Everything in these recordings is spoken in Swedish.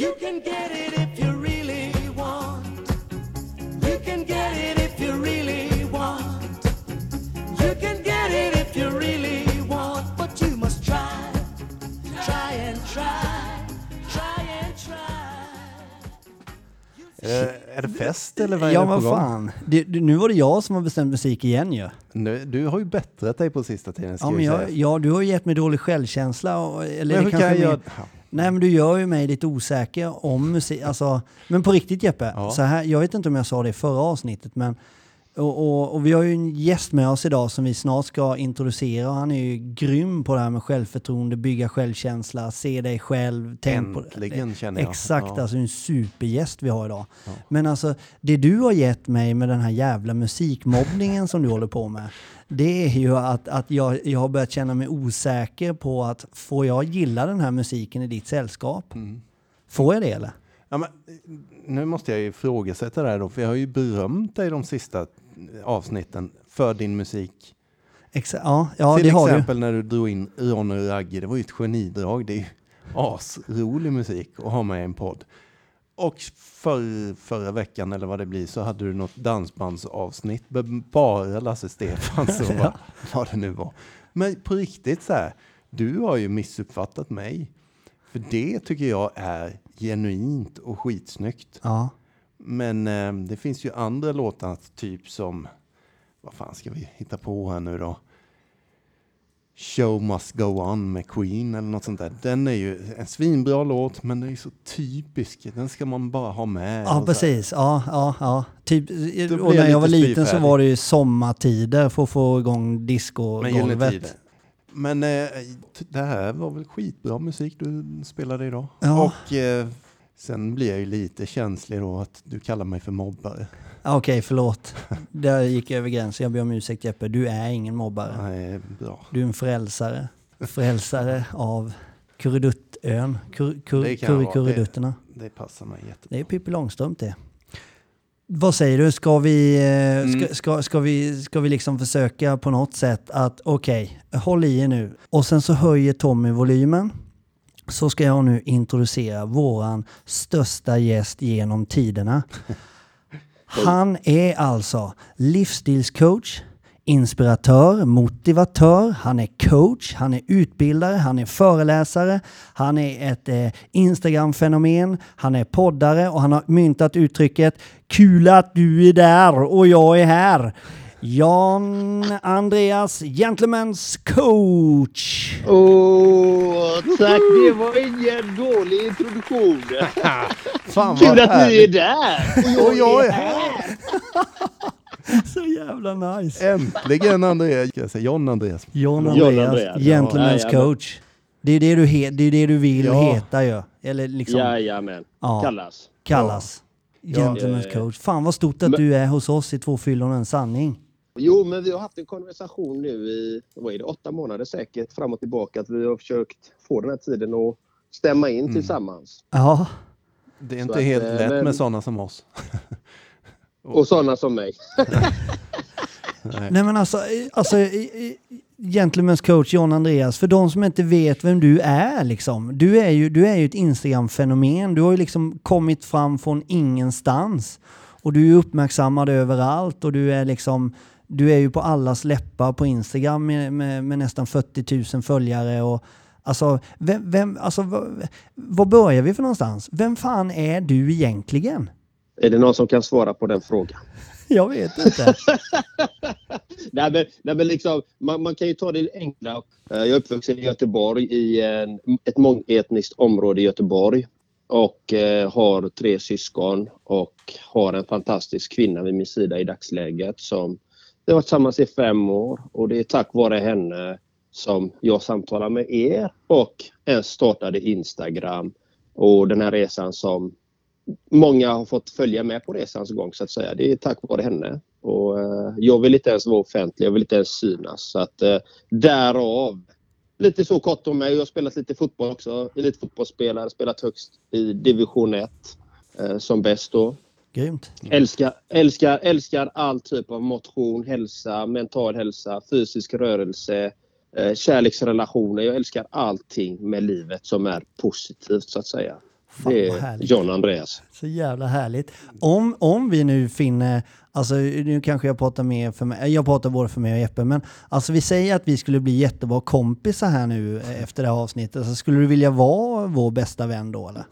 You can get it if you really want. You can get it if you really want. You can get it if you really want. But you must try, try and try, try and try. Är det, är det fest eller vad är Ja det på men gång? fan, det, det, nu var det jag som har bestämt musik igen ju. Nu, du har ju bättrat dig på sista tiden ska Ja, men jag, ja, du har ju gett mig dålig självkänsla. Och, eller Men hur kan kanske jag mer- göra... Nej men du gör ju mig lite osäker om musik. Alltså, men på riktigt Jeppe, Ja. så här, jag vet inte om jag sa det i förra avsnittet men och, och, och vi har ju en gäst med oss idag som vi snart ska introducera. Han är ju grym på det här med självförtroende, bygga självkänsla, se dig själv, tänk på Äntligen känner jag. Exakt, Ja. alltså en supergäst vi har idag. Men alltså det du har gett mig med den här jävla musikmobbningen som du håller på med. Det är ju att, att jag, jag har börjat känna mig osäker på att får jag gilla den här musiken i ditt sällskap? Mm. Får jag det eller? Ja, men, nu måste jag ju ifrågasätta det här då, för jag har ju berömt dig de sista avsnitten för din musik. Exa ja, ja Till det har du. exempel när du drog in Ronny Ragge, det var ju ett genidrag. Det är ju asrolig musik att ha med i en podd. Och för, förra veckan, eller vad det blir, så hade du något dansbandsavsnitt med bara Lasse Stefans och vad, vad det nu var. Men på riktigt så här, du har ju missuppfattat mig. För det tycker jag är genuint och skitsnyggt. Ja. Men eh, det finns ju andra låtar, typ som, vad fan ska vi hitta på här nu då? Show must go on med Queen eller något sånt där. Den är ju en svinbra låt, men den är så typisk. Den ska man bara ha med. Ja, precis. Ja, ja, ja. Typ, och när jag var lite liten så var det ju sommartider för att få igång Men discogolvet. Tider. Men eh, det här var väl skitbra musik du spelade idag. Ja. Och eh, sen blir jag ju lite känslig då att du kallar mig för mobbare. Ja, Okej, förlåt. Där gick jag över gränsen. Jag ber om ursäkt Jeppe. Du är ingen mobbare. Nej, bra. Du är en frälsare. Frälsare av Kurreduttön. Kur, kur, Det vara. Kurrekurredutterna. Det passar mig jättebra. Det är Pippi Långstrump det. Vad säger du? Ska vi, eh, Mm. ska, ska, ska vi, ska vi liksom försöka på något sätt att okej, håll i er nu. Och sen så höjer Tommy volymen. Så ska jag nu introducera våran största gäst genom tiderna. Han är alltså livsstilscoach, inspiratör, motivatör, han är coach, han är utbildare, han är föreläsare, han är ett eh, Instagram-fenomen, han är poddare och han har myntat uttrycket “Kul att du är där och jag är här”. Jan Andreas, Gentlemen's coach. Åh, tack. Det var ingen dålig introduktion. Fan Kul vad att ni härligt. är där. Och jag är här! Så jävla nice. Äntligen Andreas! Ska jag säga John Andreas? John Andreas, Andreas, ja. Gentlemen's Jajamän. coach. Det är det du, he- det är det du vill Ja. heta ju. Eller liksom Jajamän. Ja. Kallas. kallas. Gentlemen's Eh, coach. Fan vad stort att men- du är hos oss i Två fyllon en sanning. Jo, men vi har haft en konversation nu i vad är det, åtta månader säkert fram och tillbaka. Att vi har försökt få den här tiden att stämma in tillsammans. Ja, Det är Så inte att, helt eh, lätt men- med sådana som oss. Och sådana som mig. nej men alltså, alltså Gentlemen's coach John Andreas, för de som inte vet vem du är liksom. Du är ju, du är ju ett Instagram-fenomen. Du har ju liksom kommit fram från ingenstans. Och du är uppmärksammad överallt och du är liksom du är ju på allas läppar på Instagram med, med, med nästan 40 000 följare. Och, alltså, vem, vem, alltså, vad, var börjar vi för någonstans? Vem fan är du egentligen? Är det någon som kan svara på den frågan? Jag vet inte. nej, men, nej, men liksom, man, man kan ju ta det enkla. Eh, Jag är uppvuxen i Göteborg i en, ett mångetniskt område i Göteborg. Och eh, har tre syskon och har en fantastisk kvinna vid min sida i dagsläget som vi har varit tillsammans i fem år och det är tack vare henne som jag samtalar med er och ens startade Instagram och den här resan som många har fått följa med på resans gång så att säga. Det är tack vare henne. Och, eh, jag vill inte ens vara offentlig, jag vill inte ens synas. Så att, eh, därav lite så kort om mig. Jag har spelat lite fotboll också. Elitfotbollsspelare, spelat högst i division 1 eh, som bäst då. Grymt. Älskar, älskar, älskar all typ av motion, hälsa, mental hälsa, fysisk rörelse, eh, kärleksrelationer. Jag älskar allting med livet som är positivt så att säga. Fan Det är. John Andreas. Så jävla härligt. Om, om vi nu finner, alltså nu kanske jag pratar mer för mig, jag pratar både för mig och Jeppe, men alltså vi säger att vi skulle bli jättebra kompisar här nu eh, efter det här avsnittet. Alltså, skulle du vilja vara vår bästa vän då eller?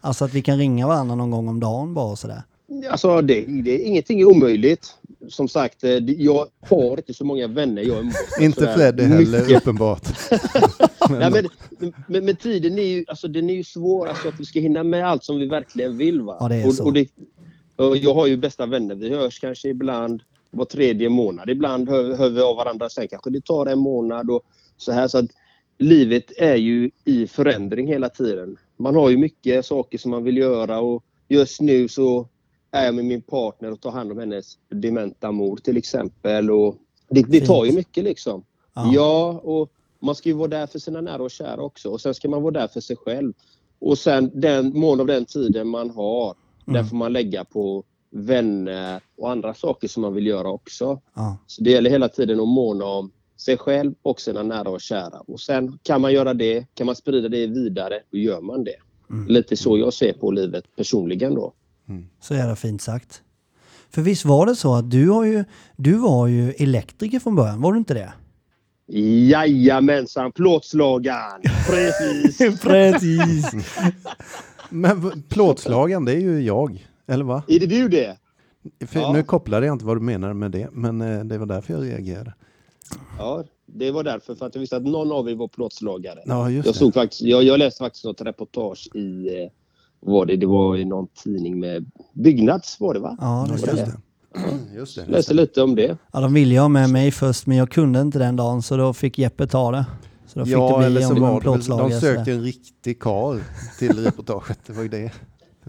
Alltså att vi kan ringa varandra någon gång om dagen bara och sådär. Alltså, det, det, ingenting är omöjligt. Som sagt, eh, jag har inte så många vänner jag umgås Inte Freddy heller, mycket. uppenbart. Nej, men, men, men tiden är ju, alltså, den är ju svår, alltså, att vi ska hinna med allt som vi verkligen vill. Va? Ja, det är och, så. Och det, och jag har ju bästa vänner. Vi hörs kanske ibland var tredje månad. Ibland hör, hör vi av varandra. Sen kanske det tar en månad. Och så här, så att livet är ju i förändring hela tiden. Man har ju mycket saker som man vill göra och just nu så är jag med min partner och tar hand om hennes dementa mor till exempel. Och det, det tar ju mycket liksom. Ja. Ja, och man ska ju vara där för sina nära och kära också. Och sen ska man vara där för sig själv. Och sen den mån av den tiden man har, Mm. där får man lägga på vänner och andra saker som man vill göra också. Ja. Så det gäller hela tiden att måna om sig själv och sina nära och kära. Och sen kan man göra det, kan man sprida det vidare, då gör man det. Mm. Lite så jag ser på livet personligen då. Så jävla fint sagt. För visst var det så att du, har ju, du var ju elektriker från början, var du inte det? Jajamensan, plåtslagaren! Precis! Precis. Men plåtslagaren, det är ju jag. Eller va? Är det du det? För Ja. Nu kopplade jag inte vad du menar med det, men eh, det var därför jag reagerade. Ja, det var därför. För att jag visste att någon av er var plåtslagare. Ja, just Jag, det. såg faktiskt, jag, jag läste faktiskt något reportage i, eh, var det, det var i någon tidning med Byggnads var det va? Ja, det Just det. Just det. Läste lite om det. Ja, de ville ju ha med mig först, men jag kunde inte den dagen, så då fick Jeppe ta det. Så då fick Ja, det eller bli så om var en det de sökte en riktig karl till reportaget. Det var ju det.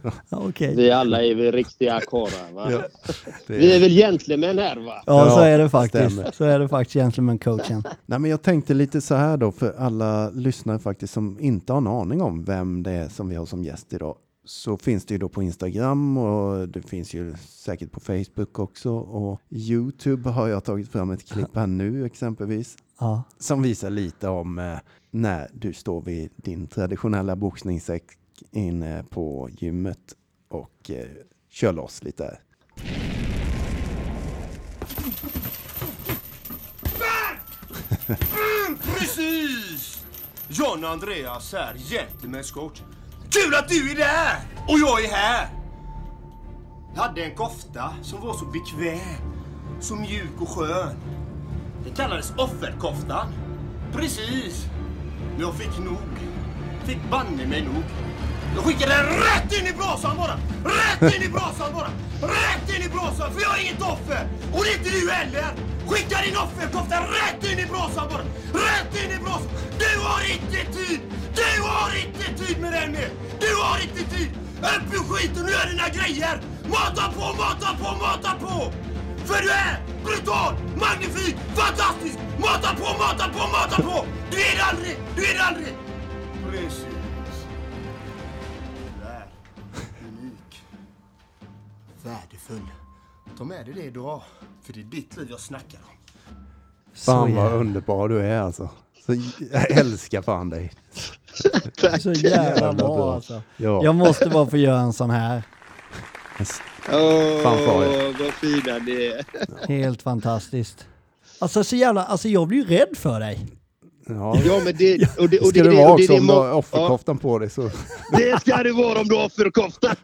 Ja, okej. Vi alla är väl riktiga karlar va? Ja, det Vi är väl gentlemän här va? Ja, så är det faktiskt. stämmer. Så är det faktiskt, gentleman-coachen. Nej, men jag tänkte lite så här då, för alla lyssnare faktiskt som inte har en aning om vem det är som vi har som gäst idag. Så finns det ju då på Instagram och det finns ju säkert på Facebook också. Och Youtube har jag tagit fram ett klipp här nu exempelvis. Ja. Som visar lite om eh, när du står vid din traditionella boxningssäck inne på gymmet och eh, kör loss lite. Precis! John Andreas Gentlemen's coach. Kul att du är där! Och jag är här! Jag hade en kofta som var så bekväm, så mjuk och skön. Den kallades offerkoftan. Precis! Men jag fick nog. Fick banne mig nog. Jag skickar den rätt in i brasan bara! Rätt in i brasan bara! Rätt in i brasan! För jag är inget offer! Och det är inte du heller! Skicka din offerkofta rätt in i brasan bara! Rätt in i brasan! Du har inte tid! Du har inte tid med den mer! Du har inte tid! Upp ur skiten och gör dina grejer! Mata på, mata på, mata på! För du är brutal, magnifik, fantastisk! Mata på, mata på, mata på! Du är det aldrig! Du är det aldrig! Precis. Värdefull. Ta med dig det idag. För det är ditt liv jag snackar om. Fan Så vad underbar du är alltså. Så, jag älskar fan dig. Så jävla bra alltså. Ja. Jag måste bara få göra en sån här. Åh, Fanfar. vad fina ni är. Helt fantastiskt. Alltså så jävla, alltså jag blir ju rädd för dig. Ja. Ja, men det... Och det, och Ska det, det, vara också det, om du har offerkoftan på dig så. Det ska det vara om du har offerkoftan!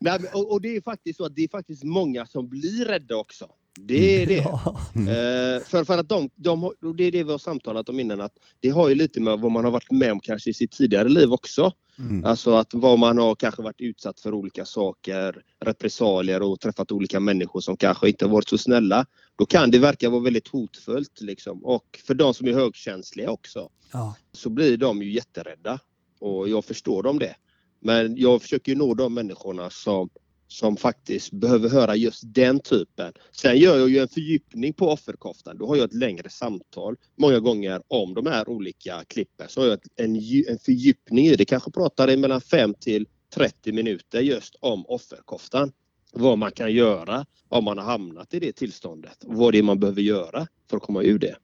Nej, men, och, och det är faktiskt så att det är faktiskt många som blir rädda också. Det är det. Ja. Eh, för, för att de, de har, och det är det vi har samtalat om innan, att det har ju lite med vad man har varit med om kanske i sitt tidigare liv också. Mm. Alltså att vad man har kanske varit utsatt för olika saker, repressalier och träffat olika människor som kanske inte varit så snälla. Då kan det verka vara väldigt hotfullt liksom. Och för de som är högkänsliga också Ja. så blir de ju jätterädda. Och jag förstår dem det. Men jag försöker ju nå de människorna som, som faktiskt behöver höra just den typen. Sen gör jag ju en fördjupning på offerkoftan. Då har jag ett längre samtal många gånger om de här olika klippen. Så har jag en, en fördjupning i det. Kanske pratar i mellan 5 till 30 minuter just om offerkoftan. Vad man kan göra om man har hamnat i det tillståndet och vad det är man behöver göra för att komma ur det.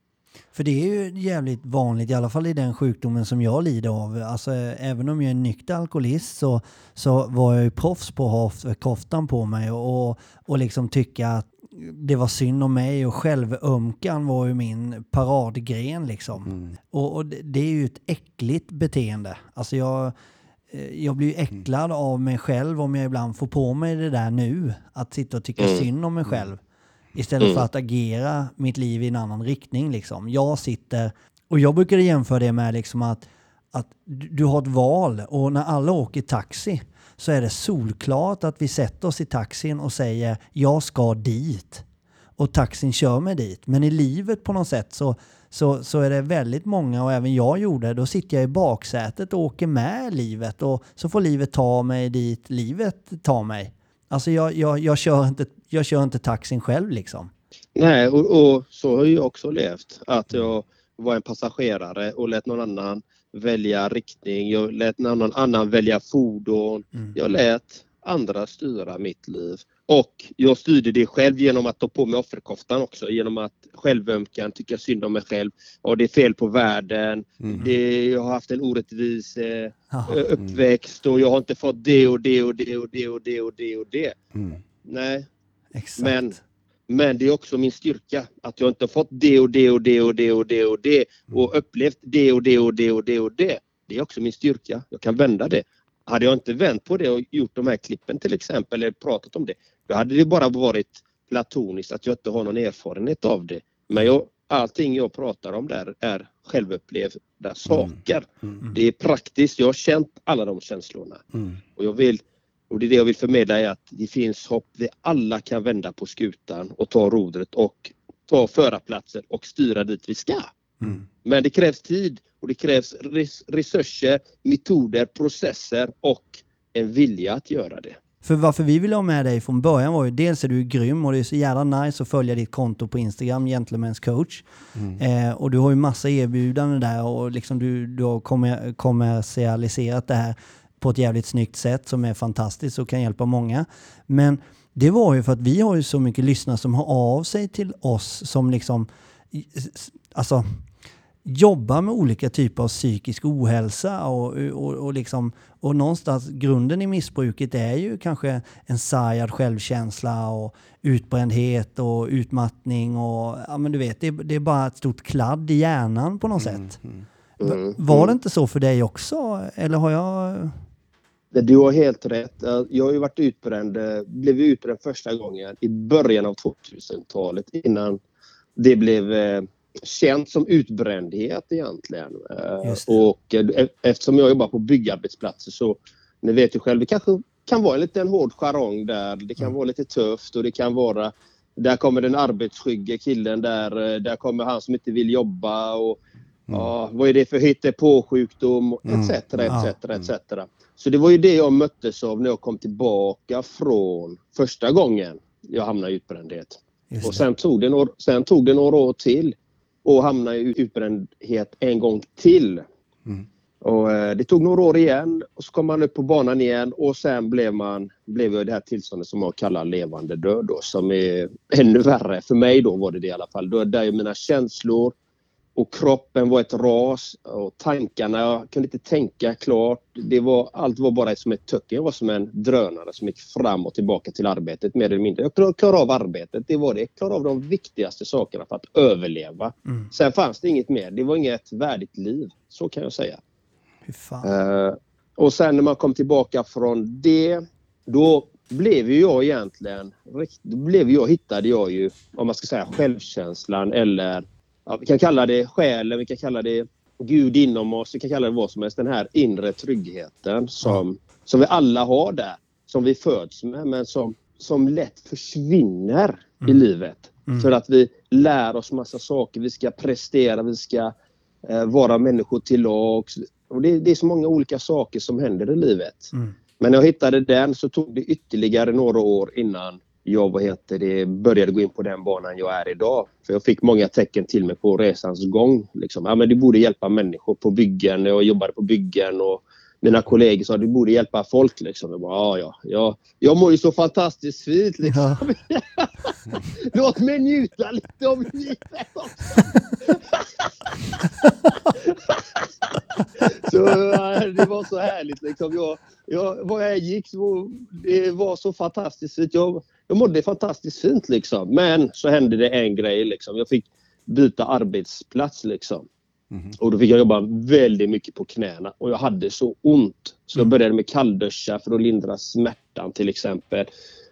För det är ju jävligt vanligt, i alla fall i den sjukdomen som jag lider av. Alltså, även om jag är nykter alkoholist så, så var jag ju proffs på att ha koftan på mig och, och, liksom tycka att det var synd om mig och självömkan var ju min paradgren liksom. Och, och det, är ju ett äckligt beteende. Alltså jag, eh, jag blir ju äcklad av mig själv om jag ibland får på mig det där nu. Att sitta och tycka synd om mig själv. Istället för att agera mitt liv i en annan riktning liksom. Jag sitter, och jag brukar jämföra det med liksom att, att du du har ett val och när alla åker taxi så är det solklart att vi sätter oss i taxin och säger jag ska dit. Och taxin kör mig dit. Men i livet på något sätt så, så, så är det väldigt många, och även jag gjorde, då sitter jag i baksätet och åker med livet och så får livet ta mig dit livet tar mig. Alltså jag, jag, jag, kör, inte, jag kör inte taxin själv liksom. Nej, och, och så har jag också levt. Att jag var en passagerare och lät någon annan välja riktning. Jag lät någon annan välja fordon. Jag lät andra styra mitt liv. Och jag styrde det själv genom att ta på mig offerkoftan också. Genom att självömkan, tycka synd om mig själv. Och det är fel på världen. Det, jag har haft en orättvis eh, ö- uppväxt och jag har inte fått det och det och det och det och det och det och det. Mm. Nej, Exakt. men, men det är också min styrka att jag inte fått det och det och det och det och det och det och upplevt det och det och det och det och det. Det är också min styrka. Jag kan vända det. Hade jag inte vänt på det och gjort de här klippen till exempel eller pratat om det, då hade det bara varit platoniskt att jag inte har någon erfarenhet av det. Men jag, allting jag pratar om där är självupplevda saker. Det är praktiskt. Jag har känt alla de känslorna. Mm. Och jag vill och det är det jag vill förmedla är att det finns hopp. Vi alla kan vända på skutan och ta rodret och ta förarplatsen och styra dit vi ska. Mm. Men det krävs tid och det krävs res- resurser, metoder, processer och en vilja att göra det. För varför vi ville ha med dig från början var ju dels är du grym och det är så jävla nice att följa ditt konto på Instagram, Gentlemen's coach. Eh, och du har ju massa erbjudanden där och liksom du, du har kommer, kommersialiserat det här på ett jävligt snyggt sätt som är fantastiskt och kan hjälpa många. Men det var ju för att vi har ju så mycket lyssnare som har av sig till oss som liksom, alltså jobbar med olika typer av psykisk ohälsa och, och, och, liksom, och någonstans grunden i missbruket är ju kanske en sargad självkänsla och utbrändhet och utmattning och ja men du vet, det, det är bara ett stort kladd i hjärnan på något sätt. Va- Var det inte så för dig också? Eller har jag... Du har helt rätt. Jag har ju varit utbränd, eh, blev utbränd första gången i början av 2000-talet innan det blev eh, känt som utbrändhet egentligen. Eh. Och eh, eftersom jag jobbar på byggarbetsplatser så, ni vet ju själv, det kanske kan vara en liten hård jargong där. Det kan vara lite tufft och det kan vara där kommer den arbetsskygge killen där, där kommer han som inte vill jobba och ja, vad är det för hittepåsjukdom etc. Etc. etc. Så det var ju det jag möttes av när jag kom tillbaka från första gången jag hamnade i utbrändhet. Just Och sen tog, det några, sen tog det några år till och hamnade i utbrändhet en gång till. Och, eh, det tog några år igen och så kom man upp på banan igen och sen blev man blev jag det här tillståndet som jag kallar levande död då, som är ännu värre. För mig då var det det i alla fall. Då, där är mina känslor och kroppen var ett ras och tankarna, jag kunde inte tänka klart. Det var, allt var bara som ett töcken. Jag var som en drönare som gick fram och tillbaka till arbetet mer eller mindre. Jag klar- klarade av arbetet, det var det. Jag klarade av de viktigaste sakerna för att överleva. Mm. Sen fanns det inget mer. Det var inget värdigt liv. Så kan jag säga. Eh, och sen när man kom tillbaka från det, då blev ju jag egentligen, då blev jag, hittade jag ju, om man ska säga självkänslan eller ja, vi kan kalla det själen, vi kan kalla det Gud inom oss, vi kan kalla det vad som helst. Den här inre tryggheten som, som vi alla har där, som vi föds med men som, som lätt försvinner i livet. För att vi lär oss massa saker, vi ska prestera, vi ska eh, vara människor till lags. Och det, det är så många olika saker som händer i livet. Mm. Men när jag hittade den så tog det ytterligare några år innan jag vad heter det, började gå in på den banan jag är idag. För jag fick många tecken till mig på resans gång. Liksom. Ja, men du borde hjälpa människor på byggen. Jag jobbade på byggen och mina kollegor sa att du borde hjälpa folk. Liksom. Jag, bara, ja, ja. jag mår ju så fantastiskt fint. Liksom. Ja. Låt mig njuta lite av livet också. så äh, det var så härligt. Liksom. Jag, jag, var jag gick så, det var så fantastiskt fint. Jag, jag mådde fantastiskt fint. Liksom. Men så hände det en grej. Liksom. Jag fick byta arbetsplats. Liksom. Mhm. Och då fick jag jobba väldigt mycket på knäna och jag hade så ont. Så jag började med kallduschar för att lindra smärtan till exempel.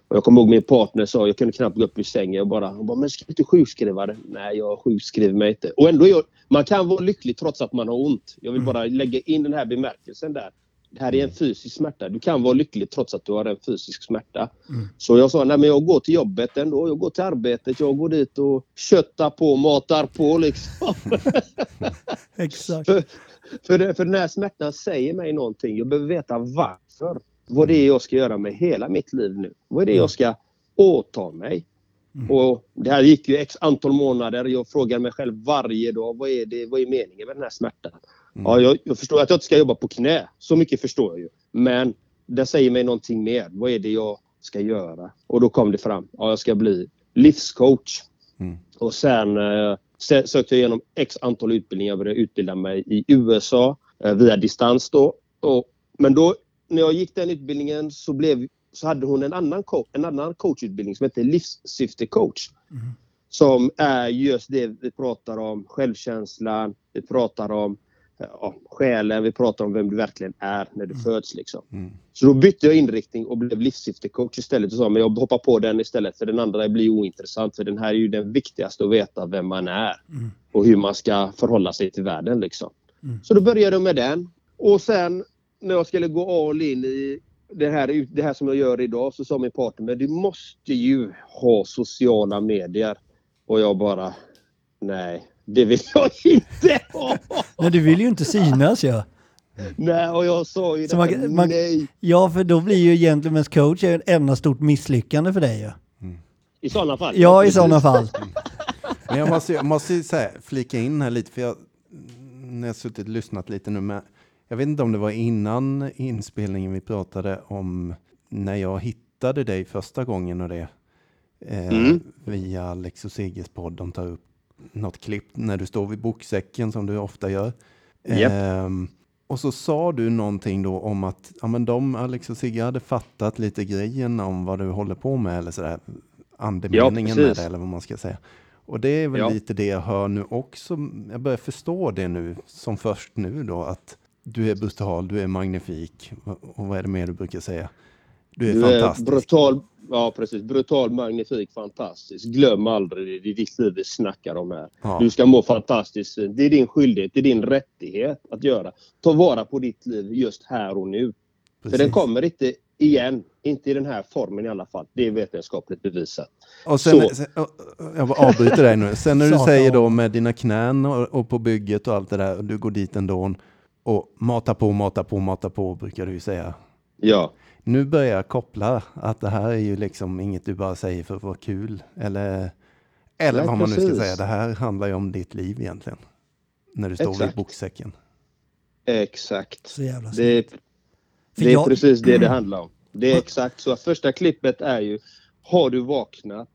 Och jag kommer ihåg min partner sa, jag kunde knappt gå upp ur sängen. Jag bara, hon bara men ska du inte sjukskriva dig? Nej, jag sjukskriver mig inte. Och ändå, jag, man kan vara lycklig trots att man har ont. Jag vill bara lägga in den här bemärkelsen där. Det här är en fysisk smärta. Du kan vara lycklig trots att du har en fysisk smärta. Så jag sa, nej men jag går till jobbet ändå. Jag går till arbetet. Jag går dit och köttar på, matar på liksom. Exakt. För, för, det- för den här smärtan säger mig någonting. Jag behöver veta varför. Vad det är jag ska göra med hela mitt liv nu. Vad är det jag ska åta mig? Och det här gick ju x antal månader. Jag frågar mig själv varje dag. Vad är, det, vad är meningen med den här smärtan? Ja, jag, jag förstår att jag inte ska jobba på knä. Så mycket förstår jag ju. Men det säger mig någonting mer. Vad är det jag ska göra? Och då kom det fram. Ja, jag ska bli livscoach. Mm. Och sen eh, sö- sökte jag igenom x antal utbildningar. Jag började utbilda mig i USA eh, via distans då. Och, men då när jag gick den utbildningen så, blev, så hade hon en annan, co- en annan coachutbildning som heter livssyftecoach. Som är just det vi pratar om, självkänslan, vi pratar om ja, själen, vi pratar om vem du verkligen är när du föds. Liksom. Mm. Så då bytte jag inriktning och blev livssyftecoach istället och sa men jag hoppar på den istället för den andra blir ointressant för den här är ju den viktigaste att veta vem man är och hur man ska förhålla sig till världen. Liksom. Så då började jag med den och sen när jag skulle gå all in i det här, det här som jag gör idag så sa min partner men du måste ju ha sociala medier. Och jag bara nej, det vill jag inte ha. Men du vill ju inte synas ja. nej, och jag sa ju Så det man, här, man, nej. ja, för då blir ju Gentlemen's coach ett enda stort misslyckande för dig ju. I sådana fall. Ja, i sådana fall. Men jag måste, jag måste ju säga, flika in här lite, för jag, när jag suttit och lyssnat lite nu, men jag vet inte om det var innan inspelningen vi pratade om när jag hittade dig första gången och det eh, Mm. via Alex och Sigges podd. De tar upp något klipp när du står vid boksäcken som du ofta gör. Japp. Ehm, och så sa du någonting då om att ja, men de, Alex och Sigge, hade fattat lite grejen om vad du håller på med eller sådär. Andemeningen med precis. det eller vad man ska säga. Och det är väl Ja. lite det jag hör nu också. Jag börjar förstå det nu som först nu då att du är brutal, du är magnifik och vad är det mer du brukar säga? Du är Du fantastisk. är brutal, ja precis. Brutal, magnifik, fantastisk. Glöm aldrig det. Det är ditt liv vi snackar om här. Ja. Du ska må fantastiskt. Det är din skyldighet, det är din rättighet att göra. Ta vara på ditt liv just här och nu. För den Precis. kommer inte igen. Inte i den här formen i alla fall. Det är vetenskapligt bevisat. Och sen, sen, jag avbryter dig nu. Sen när du säger då med dina knän och, och på bygget och allt det där, och du går dit ändå och mata på, mata på, mata på brukar du ju säga. Ja. Nu börjar jag koppla att det här är ju liksom inget du bara säger för att vara kul. Eller, eller Nej, vad man nu ska precis. säga. Det här handlar ju om ditt liv egentligen. När du står vid Exakt. boksäcken. Exakt. Så jävla Det är, För det är jag- precis det det handlar om. Det är exakt så. Första klippet är ju Har du vaknat?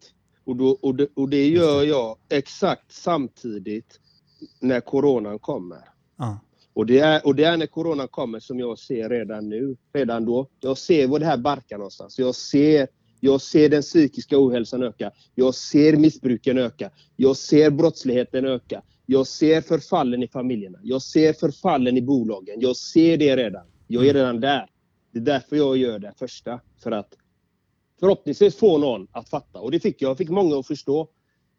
Och, då, och, det, och det gör jag exakt samtidigt när coronan kommer. Ja. Och det, är, och det är när coronan kommer som jag ser redan nu, redan då. Jag ser var det här barkar någonstans. Jag ser, jag ser den psykiska ohälsan öka. Jag ser missbruken öka. Jag ser brottsligheten öka. Jag ser förfallen i familjerna. Jag ser förfallen i bolagen. Jag ser det redan. Jag är redan där. Det är därför jag gör det första. För att förhoppningsvis få någon att fatta. Och det fick jag. Jag fick många att förstå.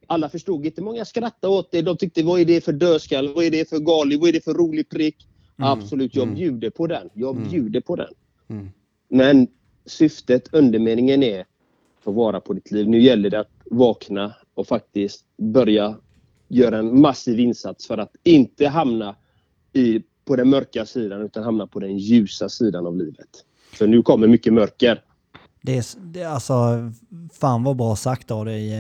Alla förstod inte. Många skrattade åt det. De tyckte vad är det för dödskall? Vad är det för gali? Vad är det för rolig prick? Absolut, jag mm. bjuder på den. Jag Mm. bjuder på den. Mm. Men syftet, undermeningen är att ta vara på ditt liv. Nu gäller det att vakna och faktiskt börja göra en massiv insats för att inte hamna i, på den mörka sidan utan hamna på den ljusa sidan av livet. För nu kommer mycket mörker. Det är, det alltså, fan vad bra sagt av dig.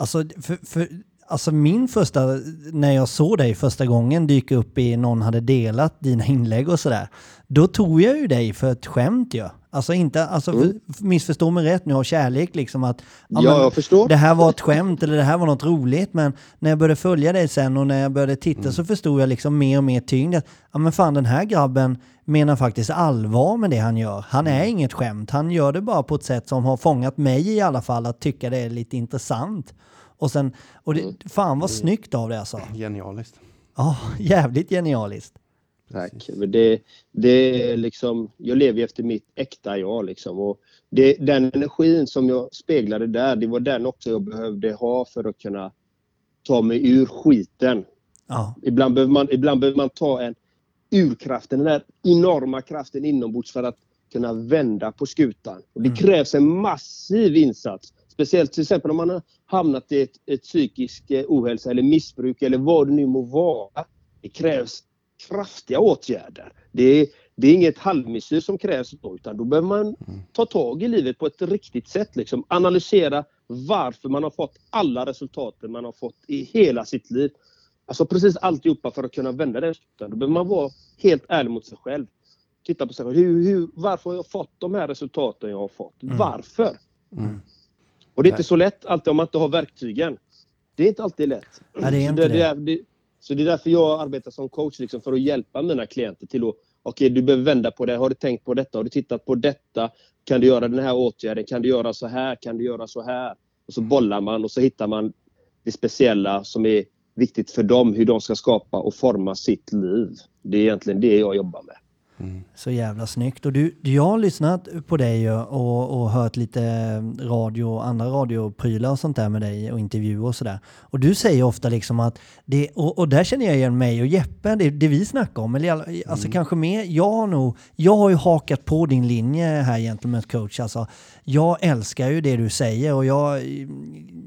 Alltså, för, för Alltså min första, när jag såg dig första gången dyka upp i någon hade delat dina inlägg och sådär. Då tog jag ju dig för ett skämt ju. Alltså inte, alltså Mm. för- missförstå mig rätt nu av kärlek liksom att Ja, men jag förstår. det här var ett skämt eller det här var något roligt men när jag började följa dig sen och när jag började titta Mm. så förstod jag liksom mer och mer tyngd att ja men fan den här grabben menar faktiskt allvar med det han gör. Han är Mm. inget skämt, han gör det bara på ett sätt som har fångat mig i alla fall att tycka det är lite intressant. Och sen, och Mm. det, fan vad snyggt av det alltså. Genialiskt. Ja, jävligt genialiskt. Tack. Men det, det är liksom, jag lever ju efter mitt äkta jag. Liksom. Och det, den energin som jag speglade där, det var den också jag behövde ha för att kunna ta mig ur skiten. Ja, Ibland behöver man, ibland behöver man ta en urkraften, den där enorma kraften inombords för att kunna vända på skutan. Och det Mm. krävs en massiv insats. Speciellt till exempel om man har hamnat i ett, ett psykisk eh, ohälsa eller missbruk eller vad det nu må vara. Det krävs kraftiga åtgärder. Det är, det är inget halvmesyr som krävs då, utan då behöver man ta tag i livet på ett riktigt sätt. Liksom. Analysera varför man har fått alla resultaten man har fått i hela sitt liv. Alltså precis alltihopa för att kunna vända skutan. Då behöver man vara helt ärlig mot sig själv. Titta på sig själv. Hur, hur, varför har jag fått de här resultaten jag har fått? Varför? Mm. Och det är inte så lätt alltid om man inte har verktygen. Det är inte alltid lätt. Nej, det är så inte det. är- det. Så det är därför jag arbetar som coach, liksom, för att hjälpa mina klienter till att Okej, du behöver vända på det. Har du tänkt på detta? Har du tittat på detta? Kan du göra den här åtgärden? Kan du göra så här? Kan du göra så här? Och så bollar man och så hittar man det speciella som är viktigt för dem, hur de ska skapa och forma sitt liv. Det är egentligen det jag jobbar med. Så jävla snyggt. Och du, jag har lyssnat på dig och, och hört lite radio, andra radioprylar och sånt där med dig och intervjuer och sådär. Och du säger ofta liksom att, det, och, och där känner jag igen mig och Jeppe, det, det vi snackar om, eller alltså kanske mer, jag har nog, jag har ju hakat på din linje här Gentlemen's coach. Alltså, jag älskar ju det du säger och jag,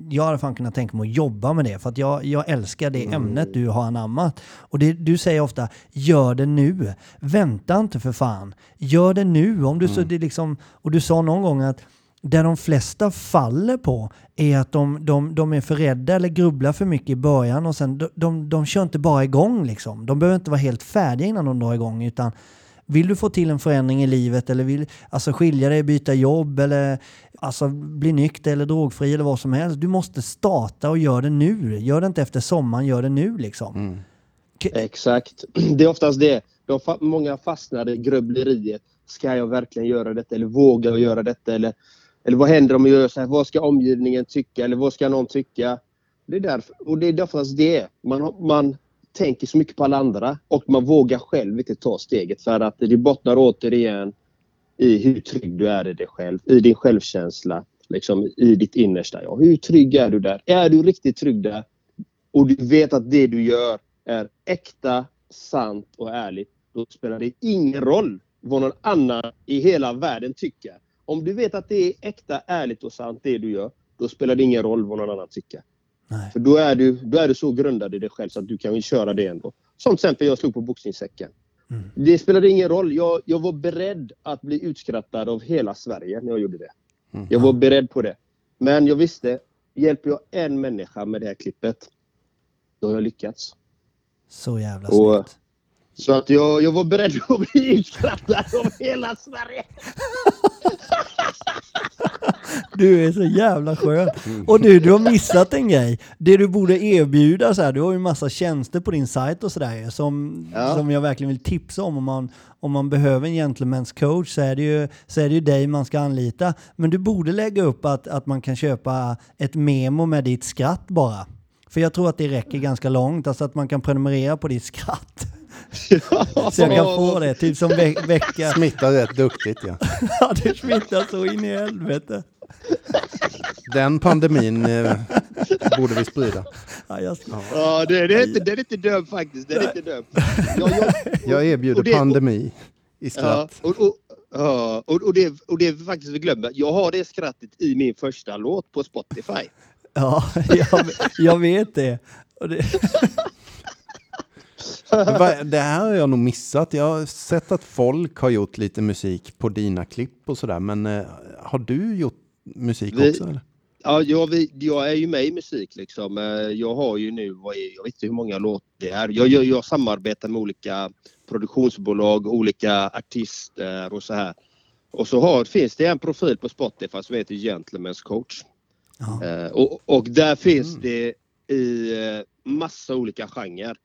jag hade fan kunnat tänka mig att jobba med det för att jag, jag älskar det ämnet du har anammat. Och det, du säger ofta, gör det nu. Vänta inte för fan. Gör det nu. Om du, så det liksom, och du sa någon gång att där de flesta faller på är att de, de, de är för rädda eller grubblar för mycket i början och sen de, de, de kör inte bara igång liksom. De behöver inte vara helt färdiga innan de drar igång utan vill du få till en förändring i livet eller vill alltså skilja dig, byta jobb eller alltså bli nykter eller drogfri eller vad som helst. Du måste starta och gör det nu. Gör det inte efter sommaren, gör det nu liksom. Exakt. Det är oftast det. De fa- många fastnar i grubbleriet. Ska jag verkligen göra detta? Eller vågar jag göra detta? Eller, eller vad händer om jag gör så här? Vad ska omgivningen tycka? Eller vad ska någon tycka? Det är därför, och det är oftast det. Man, man tänker så mycket på alla andra och man vågar själv inte ta steget för att det bottnar återigen i hur trygg du är i dig själv, i din självkänsla, liksom i ditt innersta. Ja, hur trygg är du där? Är du riktigt trygg där och du vet att det du gör är äkta, sant och ärligt, då spelar det ingen roll vad någon annan i hela världen tycker. Om du vet att det är äkta, ärligt och sant det du gör, då spelar det ingen roll vad någon annan tycker. Nej. För då är, du, då är du så grundad i dig själv så att du kan köra det ändå. Som till exempel jag slog på boxningssäcken. Mm. Det spelade ingen roll. Jag, jag var beredd att bli utskrattad av hela Sverige när jag gjorde det. Mm. Jag var beredd på det. Men jag visste, hjälper jag en människa med det här klippet, då har jag lyckats. Så jävla Och- snyggt. Så att jag, jag var beredd att bli utskrattad av hela Sverige. Du är så jävla skön. Och du, du har missat en grej. Det du borde erbjuda så här, du har ju massa tjänster på din sajt och sådär som, Ja. som jag verkligen vill tipsa om. Om man, om man behöver en gentleman's coach så är, det ju, så är det ju dig man ska anlita. Men du borde lägga upp att, att man kan köpa ett memo med ditt skratt bara. För jag tror att det räcker ganska långt, alltså att man kan prenumerera på ditt skratt. Så jag kan få det, typ som ve vecka. Smittar rätt duktigt ja. Ja, det smittar så in i helvete. Den pandemin eh, borde vi sprida. Ja, jag ska... Ja, det, det, är inte, det är inte död faktiskt. Det är inte död. Jag, jag, Jag erbjuder och det- pandemi i Ja, skratt. och, och, ja, och, och, det, och det faktiskt vi glömmer. Jag har det skrattet i min första låt på Spotify. Ja, jag, jag vet det. Och det. Det här har jag nog missat. Jag har sett att folk har gjort lite musik på dina klipp och sådär. Men eh, har du gjort musik Vi- också? Eller? Ja, jag, vi- jag är ju med i musik liksom. Eh, Jag har ju nu, jag vet inte hur många låtar det är. Jag, jag, jag samarbetar med olika produktionsbolag, olika artister och så här. Och så har, finns det en profil på Spotify som heter Gentlemen's coach. Ja. Eh, och, och där finns det i massa olika genrer.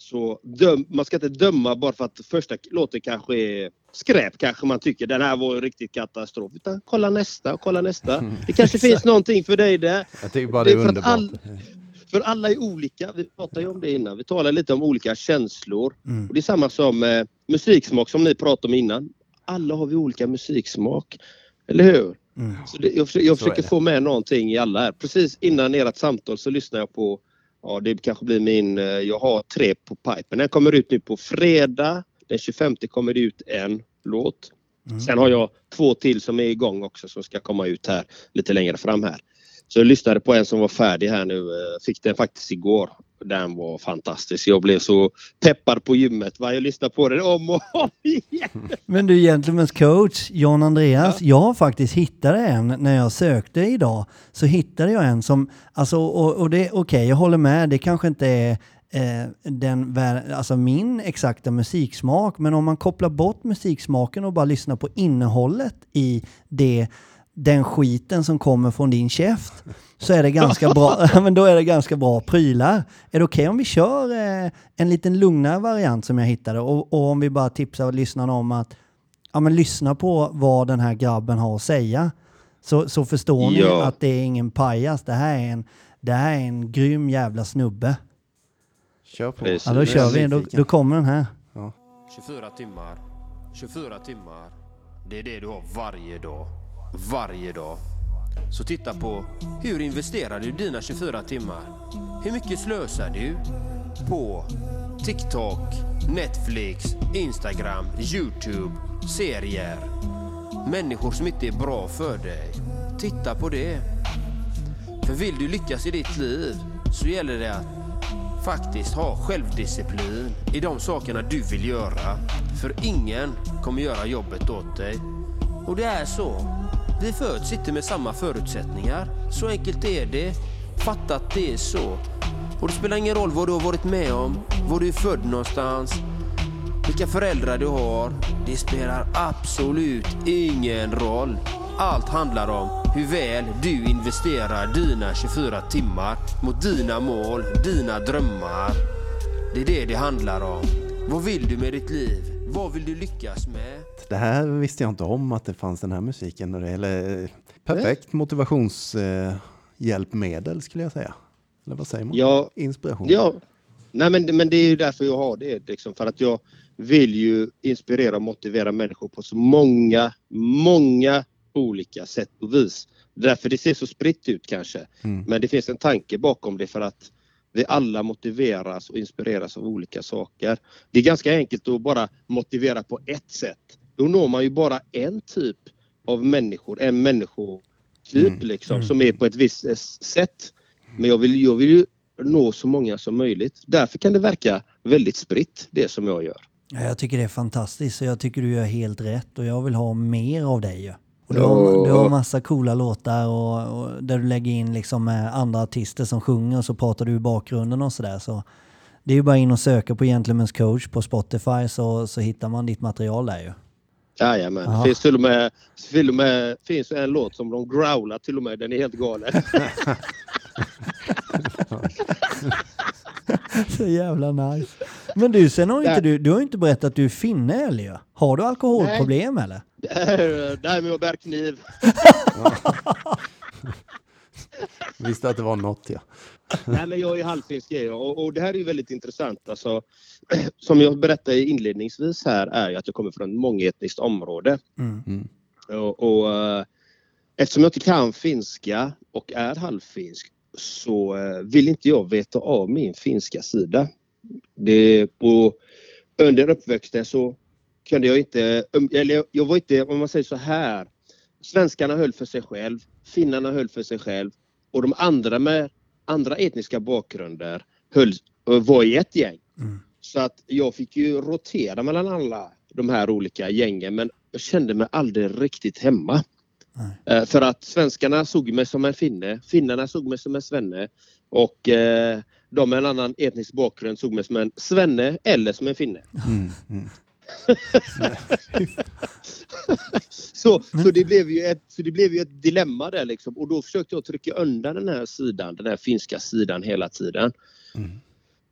Så döm, man ska inte döma bara för att första låten kanske är skräp. Kanske man tycker den här var en riktig katastrof. Utan kolla nästa och kolla nästa. Det kanske finns någonting för dig där. Jag tycker bara det är, Det är underbart. all- För alla är olika. Vi pratade ju om det innan. Vi talade lite om olika känslor. Mm. Och det är samma som eh, musiksmak som ni pratade om innan. Alla har vi olika musiksmak. Eller hur? Mm. Så det, jag försöker, jag försöker få med någonting i alla här. Precis innan ert samtal så lyssnar jag på, ja det kanske blir min, eh, jag har tre på pipen. Den kommer ut nu på fredag. Den 25 kommer det ut en låt. Mm. Sen har jag två till som är igång också som ska komma ut här lite längre fram här. Så jag lyssnade på en som var färdig här nu. eh, Fick den faktiskt igår. Den var fantastisk. Jag blev så peppad på gymmet. Va? Jag lyssnade på den om och om igen. Men du, Gentlemen's coach, John Andreas, jag har faktiskt hittat en när jag sökte idag. Så hittade jag en som, alltså, och, och det, okej, jag håller med, det kanske inte är eh, den, alltså min exakta musiksmak, men om man kopplar bort musiksmaken och bara lyssnar på innehållet i det, den skiten som kommer från din käft, så är det ganska bra, men då är det ganska bra prylar. Är det okej om vi kör eh, en liten lugnare variant som jag hittade och, och om vi bara tipsar lyssnarna om att ja, men lyssna på vad den här grabben har att säga. Så, så förstår ni Ja. att det är ingen pajas. Det här är en, det här är en grym jävla snubbe. Kör på. Ja, då kör vi. Då, då kommer den här. 24 timmar. 24 timmar. Det är det du har varje dag. Varje dag. Så titta på hur investerar du dina 24 timmar? Hur mycket slösar du på TikTok, Netflix, Instagram, Youtube, serier? Människor som inte är bra för dig. Titta på det. För vill du lyckas i ditt liv så gäller det att faktiskt ha självdisciplin i de sakerna du vill göra. För ingen kommer göra jobbet åt dig. Och det är så. Vi föds inte med samma förutsättningar. Så enkelt är det. Fatta att det är så. Och det spelar ingen roll vad du har varit med om, var du är född någonstans, vilka föräldrar du har. Det spelar absolut ingen roll. Allt handlar om hur väl du investerar dina 24 timmar mot dina mål, dina drömmar. Det är det det handlar om. Vad vill du med ditt liv? Vad vill du lyckas med? Det här visste jag inte om att det fanns den här musiken. Eller, eh, perfekt motivationshjälpmedel skulle jag säga. Eller vad säger man? Ja, Inspiration. Ja, nej men, men det är ju därför jag har det. Liksom, för att jag vill ju inspirera och motivera människor på så många, många olika sätt och vis. Därför det ser så spritt ut kanske. Mm. Men det finns en tanke bakom det för att vi alla motiveras och inspireras av olika saker. Det är ganska enkelt att bara motivera på ett sätt. Då når man ju bara en typ av människor, en människotyp Mm. liksom, som är på ett visst eh, sätt. Men jag vill, jag vill ju nå så många som möjligt. Därför kan det verka väldigt spritt det som jag gör. Ja, Jag tycker det är fantastiskt och jag tycker du gör helt rätt och jag vill ha mer av dig ju. Och du, har, du har massa coola låtar och, och där du lägger in liksom med andra artister som sjunger och så pratar du i bakgrunden och sådär. Så det är ju bara in och söka på Gentlemen's coach på Spotify så, så hittar man ditt material där ju. Jajamän. Ja. Det finns till och med, till och med finns en låt som de growlar till och med. Den är helt galen. Så jävla nice. Men du, sen har inte du, du har ju inte berättat att du är finne eller. Har du alkoholproblem eller? det här med att bära kniv. Visste att det var något ja. Nej, men jag är halvfinsk är jag. och, och det här är ju väldigt intressant. Alltså, som jag berättade inledningsvis här är ju att jag kommer från ett mångetniskt område. Mm. Och, och, eh, eftersom jag inte kan finska och är halvfinsk så eh, vill inte jag veta av min finska sida. Det, och under uppväxten så kunde jag inte, um, eller jag- jag var inte, om man säger så här. Svenskarna höll för sig själv, finnarna höll för sig själv och de andra med andra etniska bakgrunder höll, var i ett gäng. Mm. Så att jag fick ju rotera mellan alla de här olika gängen men jag kände mig aldrig riktigt hemma. Eh, för att svenskarna såg mig som en finne, finnarna såg mig som en svenne och eh, de med en annan etnisk bakgrund såg mig som en svenne eller som en finne. Mm, mm. Så, så, det blev ju ett, så det blev ju ett dilemma där liksom. Och då försökte jag trycka undan den här sidan, den här finska sidan hela tiden. Mm.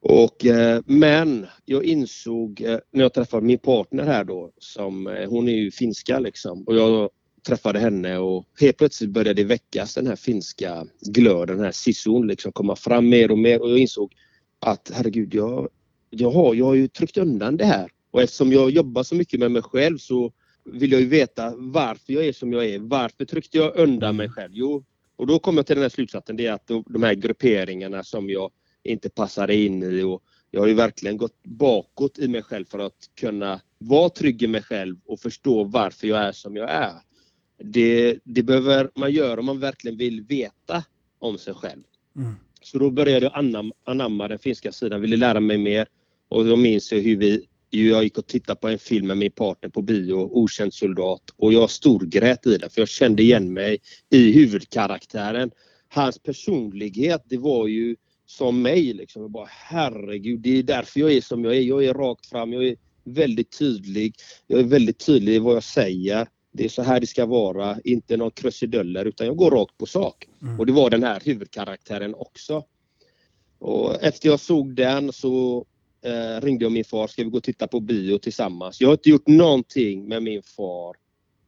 Och, eh, men jag insåg eh, när jag träffade min partner här då, som, eh, hon är ju finska liksom. Och jag träffade henne och helt plötsligt började det väckas den här finska glöden, den här sisun liksom komma fram mer och mer. Och jag insåg att herregud, jag, jag, har, jag har ju tryckt undan det här. Och eftersom jag jobbar så mycket med mig själv så vill jag ju veta varför jag är som jag är. Varför tryckte jag undan mig själv? Jo, och då kom jag till den här slutsatsen, det är att de, här grupperingarna som jag inte passade in i och jag har ju verkligen gått bakåt i mig själv för att kunna vara trygg i mig själv och förstå varför jag är som jag är. Det, det behöver man göra om man verkligen vill veta om sig själv. Mm. Så då började jag anam, anamma den finska sidan, ville lära mig mer och då minns jag hur vi jag gick och tittade på en film med min partner på bio, Okänd soldat och jag storgrät i den för jag kände igen mig i huvudkaraktären. Hans personlighet, det var ju som mig liksom. Jag bara herregud, det är därför jag är som jag är. Jag är rakt fram, jag är väldigt tydlig. Jag är väldigt tydlig i vad jag säger. Det är så här det ska vara, inte någon krusiduller utan jag går rakt på sak. Mm. Och det var den här huvudkaraktären också. Och efter jag såg den så eh, ringde jag min far, ska vi gå och titta på bio tillsammans? Jag har inte gjort någonting med min far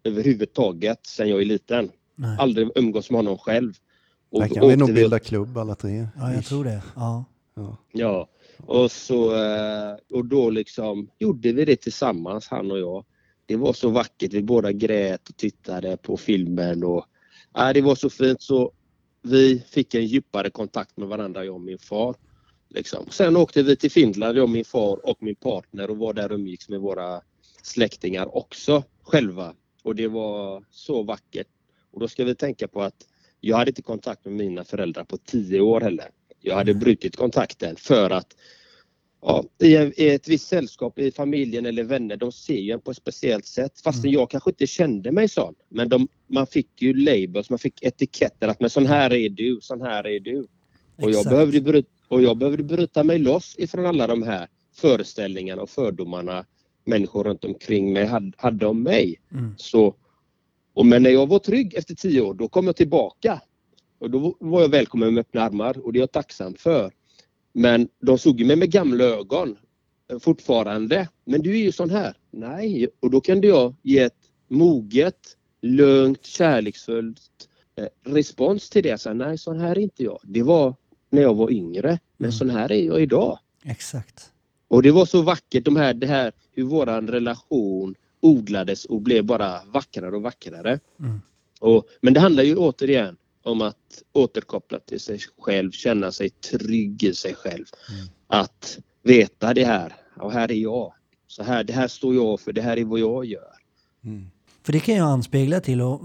överhuvudtaget sedan jag är liten. Nej. Aldrig umgås med honom själv. Och Där kan vi nog bilda klubb alla tre. Ja, jag tror det. Ja. Ja. Ja, och så eh, och då liksom gjorde vi det tillsammans han och jag. Det var så vackert, vi båda grät och tittade på filmen och ja, det var så fint så vi fick en djupare kontakt med varandra, jag och min far. Liksom. Sen åkte vi till Finland, jag min far och min partner och var där och umgicks med våra släktingar också själva. Och det var så vackert. Och då ska vi tänka på att jag hade inte kontakt med mina föräldrar på tio år heller. Jag hade brutit kontakten för att ja, i, i ett visst sällskap, i familjen eller vänner, de ser ju en på ett speciellt sätt. Fastän jag kanske inte kände mig sån. Men de, man fick ju labels, man fick etiketter att men sån här är du, sån här är du. Och jag, Exakt. behövde bryta, och jag behövde bryta mig loss ifrån alla de här föreställningarna och fördomarna människor runt omkring mig hade, hade om mig. Mm. Så, och men när jag var trygg efter tio år, då kom jag tillbaka. Och då var jag välkommen med öppna armar och det är jag tacksam för. Men de såg mig med gamla ögon eh, fortfarande. Men du är ju sån här. Nej, och då kunde jag ge ett moget, lugnt, kärleksfullt eh, respons till det. Sa, nej, sån här är inte jag. Det var när jag var yngre. Men Mm. sån här är jag idag. Exakt. Och det var så vackert de här, det här hur våran relation odlades och blev bara vackrare och vackrare. Mm. Och, men det handlar ju återigen om att återkoppla till sig själv, känna sig trygg i sig själv. Att veta det här, och här är jag. Så här, det här står jag för, det här är vad jag gör. Mm. För det kan jag anspegla till och,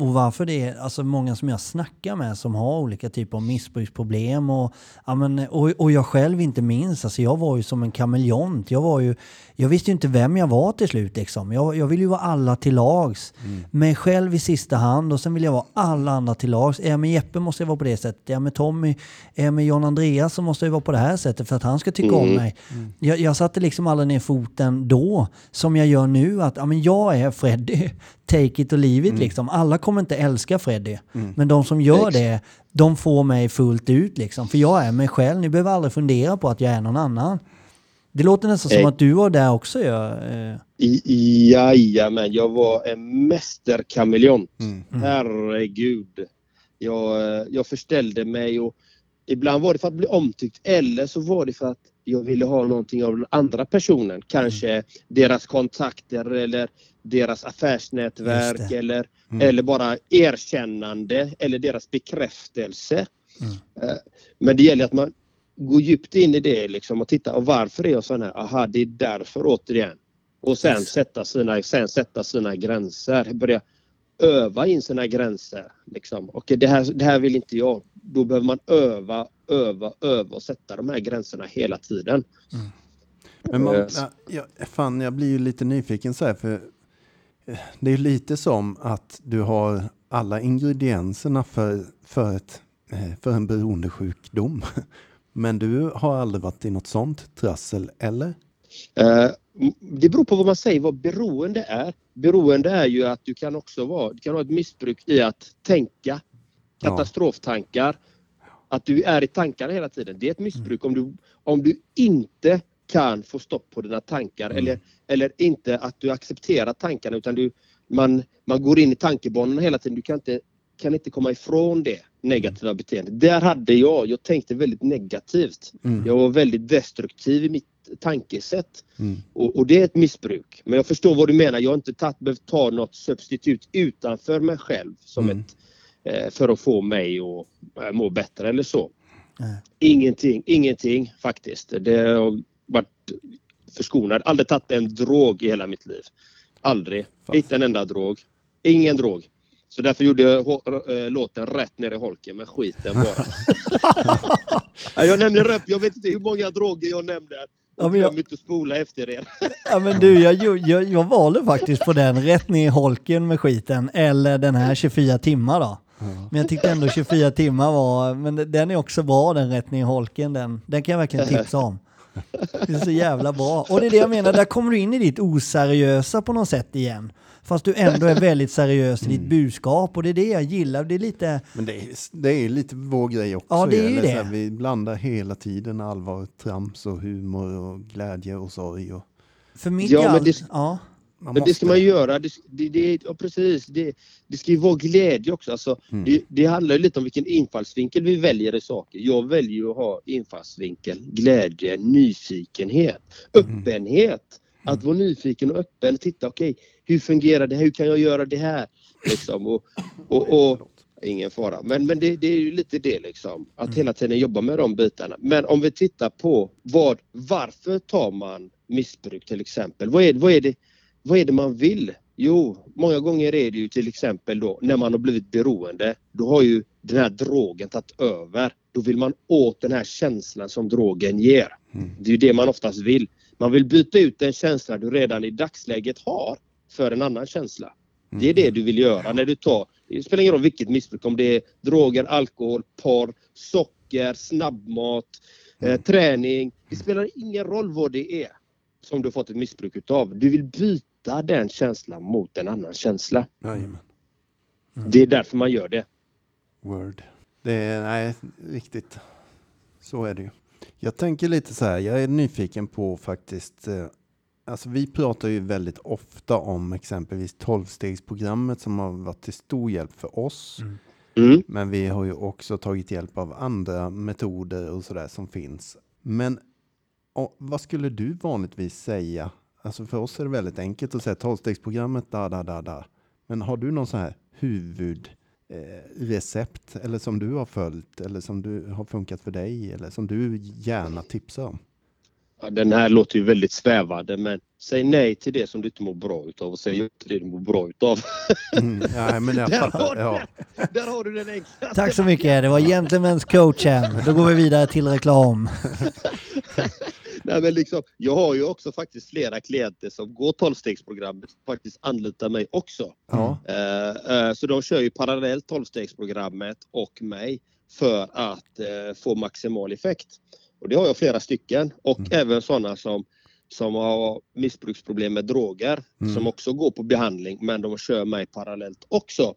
och varför det är alltså många som jag snackar med som har olika typer av missbruksproblem och, ja, men, och, och jag själv inte minst. Alltså jag var ju som en kameleont. Jag, var ju, jag visste ju inte vem jag var till slut. Liksom. Jag, jag ville ju vara alla till lags. Mig själv i sista hand och sen vill jag vara alla andra till lags. Är jag med Jeppe måste jag vara på det sättet. Är jag med Tommy, är jag med John Andreas så måste jag vara på det här sättet för att han ska tycka om mig. Jag, jag satte liksom aldrig ner foten då som jag gör nu att ja, men jag är Freddy. Take it or leave it liksom. Alla kommer inte älska Freddy. Men de som gör Ex- det, de får mig fullt ut liksom. För jag är mig själv. Ni behöver aldrig fundera på att jag är någon annan. Det låter nästan som Ex- att du var där också. Ja. eh. Jajamän, jag var en mästerkameleont. Mm. Herregud. Jag, eh, jag förställde mig och ibland var det för att bli omtyckt eller så var det för att jag ville ha någonting av den andra personen. Kanske deras kontakter eller deras affärsnätverk eller, Mm. eller bara erkännande eller deras bekräftelse. Mm. Eh, Men det gäller att man går djupt in i det liksom och tittar och varför är jag sån här? Aha, det är därför återigen. Och sen Yes. sätta sina, sen sätta sina gränser. Börja öva in sina gränser. Liksom. Och det här, det här vill inte jag. Då behöver man öva, öva, öva och sätta de här gränserna hela tiden. Men man, Yes. ja, ja, fan, jag blir ju lite nyfiken så här, för det är ju lite som att du har alla ingredienserna för, för, ett, eh, för en beroendesjukdom. Men du har aldrig varit i något sånt trassel, eller? Eh, det beror på vad man säger vad beroende är. Beroende är ju att du kan också vara, du kan ha ett missbruk i att tänka katastroftankar. Att du är i tankarna hela tiden. Det är ett missbruk om du, om du inte kan få stopp på dina tankar eller, eller inte att du accepterar tankarna utan du, man, man går in i tankebanorna hela tiden. Du kan inte, kan inte komma ifrån det negativa beteendet. Där hade jag, jag tänkte väldigt negativt. Mm. Jag var väldigt destruktiv i mitt tankesätt. Mm. Och, och det är ett missbruk. Men jag förstår vad du menar. Jag har inte tagit, behövt ta något substitut utanför mig själv som Mm. ett, eh, för att få mig att eh, må bättre eller så. Ingenting, ingenting faktiskt. Det varit förskonad. Aldrig tagit en drog i hela mitt liv. Aldrig. Fan. Inte en enda drog. Ingen drog. Så därför gjorde jag äh, låten rätt ner i holken med skiten bara. Ja, jag nämnde röp. Jag vet inte hur många droger jag nämnde. Ja, men jag- inte spola efter er. Ja men du, jag, jag, jag valde faktiskt på den, rätt ner i holken med skiten, eller den här 24 timmar då. Men jag tyckte ändå 24 timmar var, men den är också bra den rätt ner i holken, den, den kan jag verkligen tipsa om. Det är så jävla bra. Och det är det jag menar, där kommer du in i ditt oseriösa på något sätt igen. Fast du ändå är väldigt seriös i ditt budskap och det är det jag gillar. Det är lite, Men det är, det är lite vår grej också. Ja, det är ju det. här, vi blandar hela tiden allvar, trams och humor och glädje och sorg. Och, för mitt Ja, i men det- ja. Man Men det ska måste man göra. Det, det, det, ja, precis. Det, det ska ju vara glädje också. Alltså, Mm. det, det handlar ju lite om vilken infallsvinkel vi väljer i saker. Jag väljer att ha infallsvinkel, glädje, nyfikenhet, öppenhet. Att vara nyfiken och öppen. Titta, okej, hur fungerar det här? Hur kan jag göra det här? Liksom, och, och, och, ingen fara. Men, men det, det är ju lite det liksom. Att hela tiden jobba med de bitarna. Men om vi tittar på vad, varför tar man missbruk till exempel? Vad är, vad är det vad är det man vill? Jo, många gånger är det ju till exempel då när man har blivit beroende. Då har ju den här drogen tagit över. Då vill man åt den här känslan som drogen ger. Det är ju det man oftast vill. Man vill byta ut den känsla du redan i dagsläget har för en annan känsla. Det är det du vill göra när du tar, det spelar ingen roll vilket missbruk, om det är droger, alkohol, porr, socker, snabbmat, eh, träning. Det spelar ingen roll vad det är som du har fått ett missbruk utav. Du vill byta den känslan mot en annan känsla. Jajamän. Det är därför man gör det. Word. Det är, nej, riktigt. Så är det ju. Jag tänker lite så här, jag är nyfiken på faktiskt, eh, alltså vi pratar ju väldigt ofta om exempelvis 12-stegsprogrammet som har varit till stor hjälp för oss. Mm. Men vi har ju också tagit hjälp av andra metoder och sådär som finns. Men och, vad skulle du vanligtvis säga? Alltså för oss är det väldigt enkelt att säga 12-stegsprogrammet, da, da, da, da. Men har du någon sån här huvudrecept eh, eller som du har följt eller som du har funkat för dig eller som du gärna tipsar om? Ja, den här låter ju väldigt svävande men säg nej till det som du inte mår bra utav och säg ja till det du mår bra utav. Mm, ja, men jag Där har, Ja. den. Där har du den enkla. Tack så mycket, det var Gentlemen's coachen. Då går vi vidare till reklam. Nej, men liksom, jag har ju också faktiskt flera klienter som går 12-stegsprogrammet faktiskt anlitar mig också. Ja. Eh, eh, så de kör ju parallellt 12-stegsprogrammet och mig för att eh, få maximal effekt. Och det har jag flera stycken och även sådana som, som har missbruksproblem med droger Mm. som också går på behandling men de kör mig parallellt också.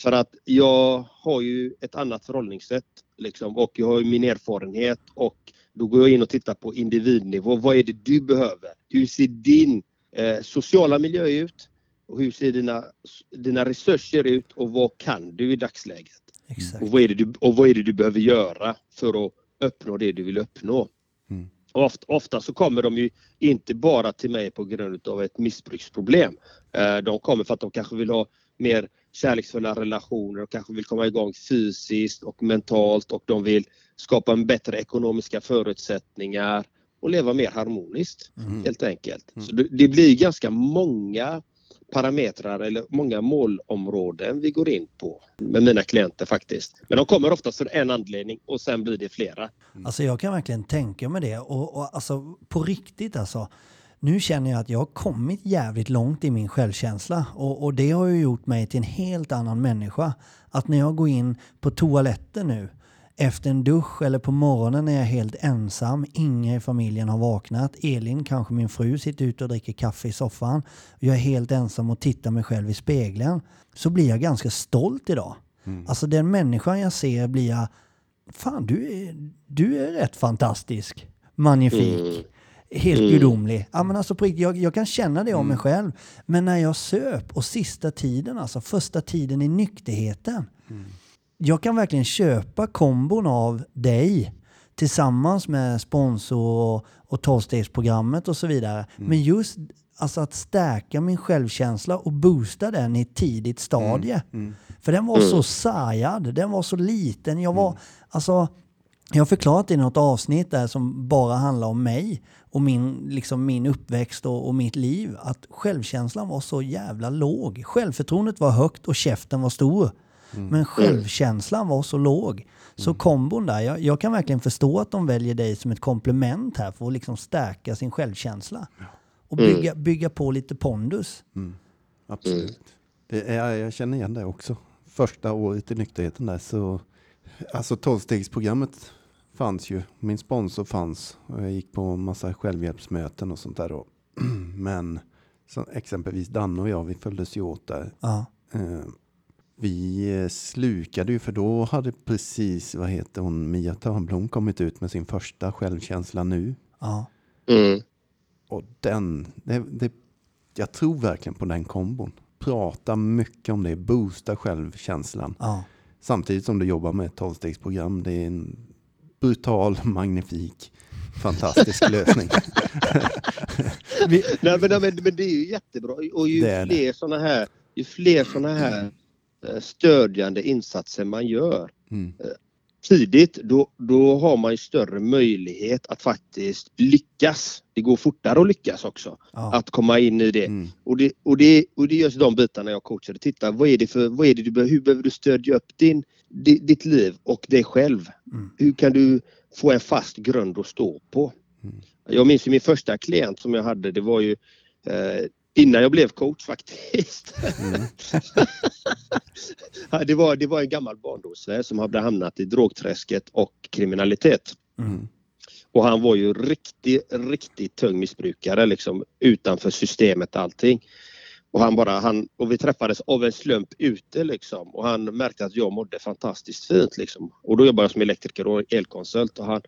För att jag har ju ett annat förhållningssätt liksom, och jag har ju min erfarenhet och då går jag in och tittar på individnivå. Vad är det du behöver? Hur ser din eh, sociala miljö ut? Och hur ser dina, dina resurser ut och vad kan du i dagsläget? Exakt. Och vad, är det du, och vad är det du behöver göra för att uppnå det du vill uppnå? Mm. Och ofta, ofta så kommer de ju inte bara till mig på grund av ett missbruksproblem. Eh, De kommer för att de kanske vill ha mer kärleksfulla relationer och kanske vill komma igång fysiskt och mentalt och de vill skapa en bättre ekonomiska förutsättningar och leva mer harmoniskt helt enkelt. Så det, det blir ganska många parametrar eller många målområden vi går in på med mina klienter faktiskt. Men de kommer oftast för en anledning och sen blir det flera. Alltså jag kan verkligen tänka mig det och, och alltså på riktigt alltså. nu känner jag att jag har kommit jävligt långt i min självkänsla och, och det har ju gjort mig till en helt annan människa. Att när jag går in på toaletten nu efter en dusch eller på morgonen när jag är helt ensam, ingen i familjen har vaknat, Elin, kanske min fru, sitter ute och dricker kaffe i soffan, jag är helt ensam och tittar mig själv i spegeln, så blir jag ganska stolt idag. Alltså den människan jag ser blir jag, fan du är, du är rätt fantastisk, magnifik. Helt gudomlig. Ja, men alltså jag, jag kan känna det om mig själv. Men när jag söp och sista tiden, alltså första tiden i nykterheten. Jag kan verkligen köpa kombon av dig tillsammans med sponsor och, och tolvstegsprogrammet och så vidare. Men just alltså att stärka min självkänsla och boosta den i ett tidigt stadie. För den var så sargad, den var så liten. Jag var, alltså, jag har förklarat i något avsnitt där som bara handlar om mig och min, liksom min uppväxt och, och mitt liv. Att självkänslan var så jävla låg. Självförtroendet var högt och käften var stor. Men självkänslan var så låg. Så kombon där, jag, jag kan verkligen förstå att de väljer dig som ett komplement här för att liksom stärka sin självkänsla. Och bygga, bygga på lite pondus. Absolut. Det är, jag känner igen det också. Första året i nykterheten där så, alltså tolvstegsprogrammet fanns ju. Min sponsor fanns och jag gick på massa självhjälpsmöten och sånt där då. Men så exempelvis Danne och jag, vi följdes ju åt där. Ja. Eh, vi eh, slukade ju för då hade precis, vad heter hon, Mia Törnblom kommit ut med sin första självkänsla nu. Ja. Mm. Och den, det, det, jag tror verkligen på den kombon. Prata mycket om det, boosta självkänslan. Ja. Samtidigt som du jobbar med ett tolvstegsprogram. Det är en brutal, magnifik, fantastisk lösning. Nej, men, men, men det är ju jättebra. Och ju Det fler sådana här, ju fler såna här stödjande insatser man gör Mm. eh, tidigt, då, då har man större möjlighet att faktiskt lyckas. Det går fortare att lyckas också. Ja. Att komma in i det. Mm. Och det, och det, och det just de bitarna jag coachar. Titta, vad är det för, vad är det du behöver, hur behöver du stödja upp din, di- ditt liv och dig själv? Mm. Hur kan du få en fast grund att stå på? Jag minns ju min första klient som jag hade, det var ju eh, innan jag blev coach faktiskt. Ja, det, var, det var en gammal barndomsvän som hade hamnat i drogträsket och kriminalitet. Mm. Och han var ju riktigt, riktigt tung missbrukare liksom utanför systemet allting. Och han bara, han, och vi träffades av en slump ute liksom och han märkte att jag mådde fantastiskt fint liksom. Och då jobbade jag som elektriker och elkonsult och han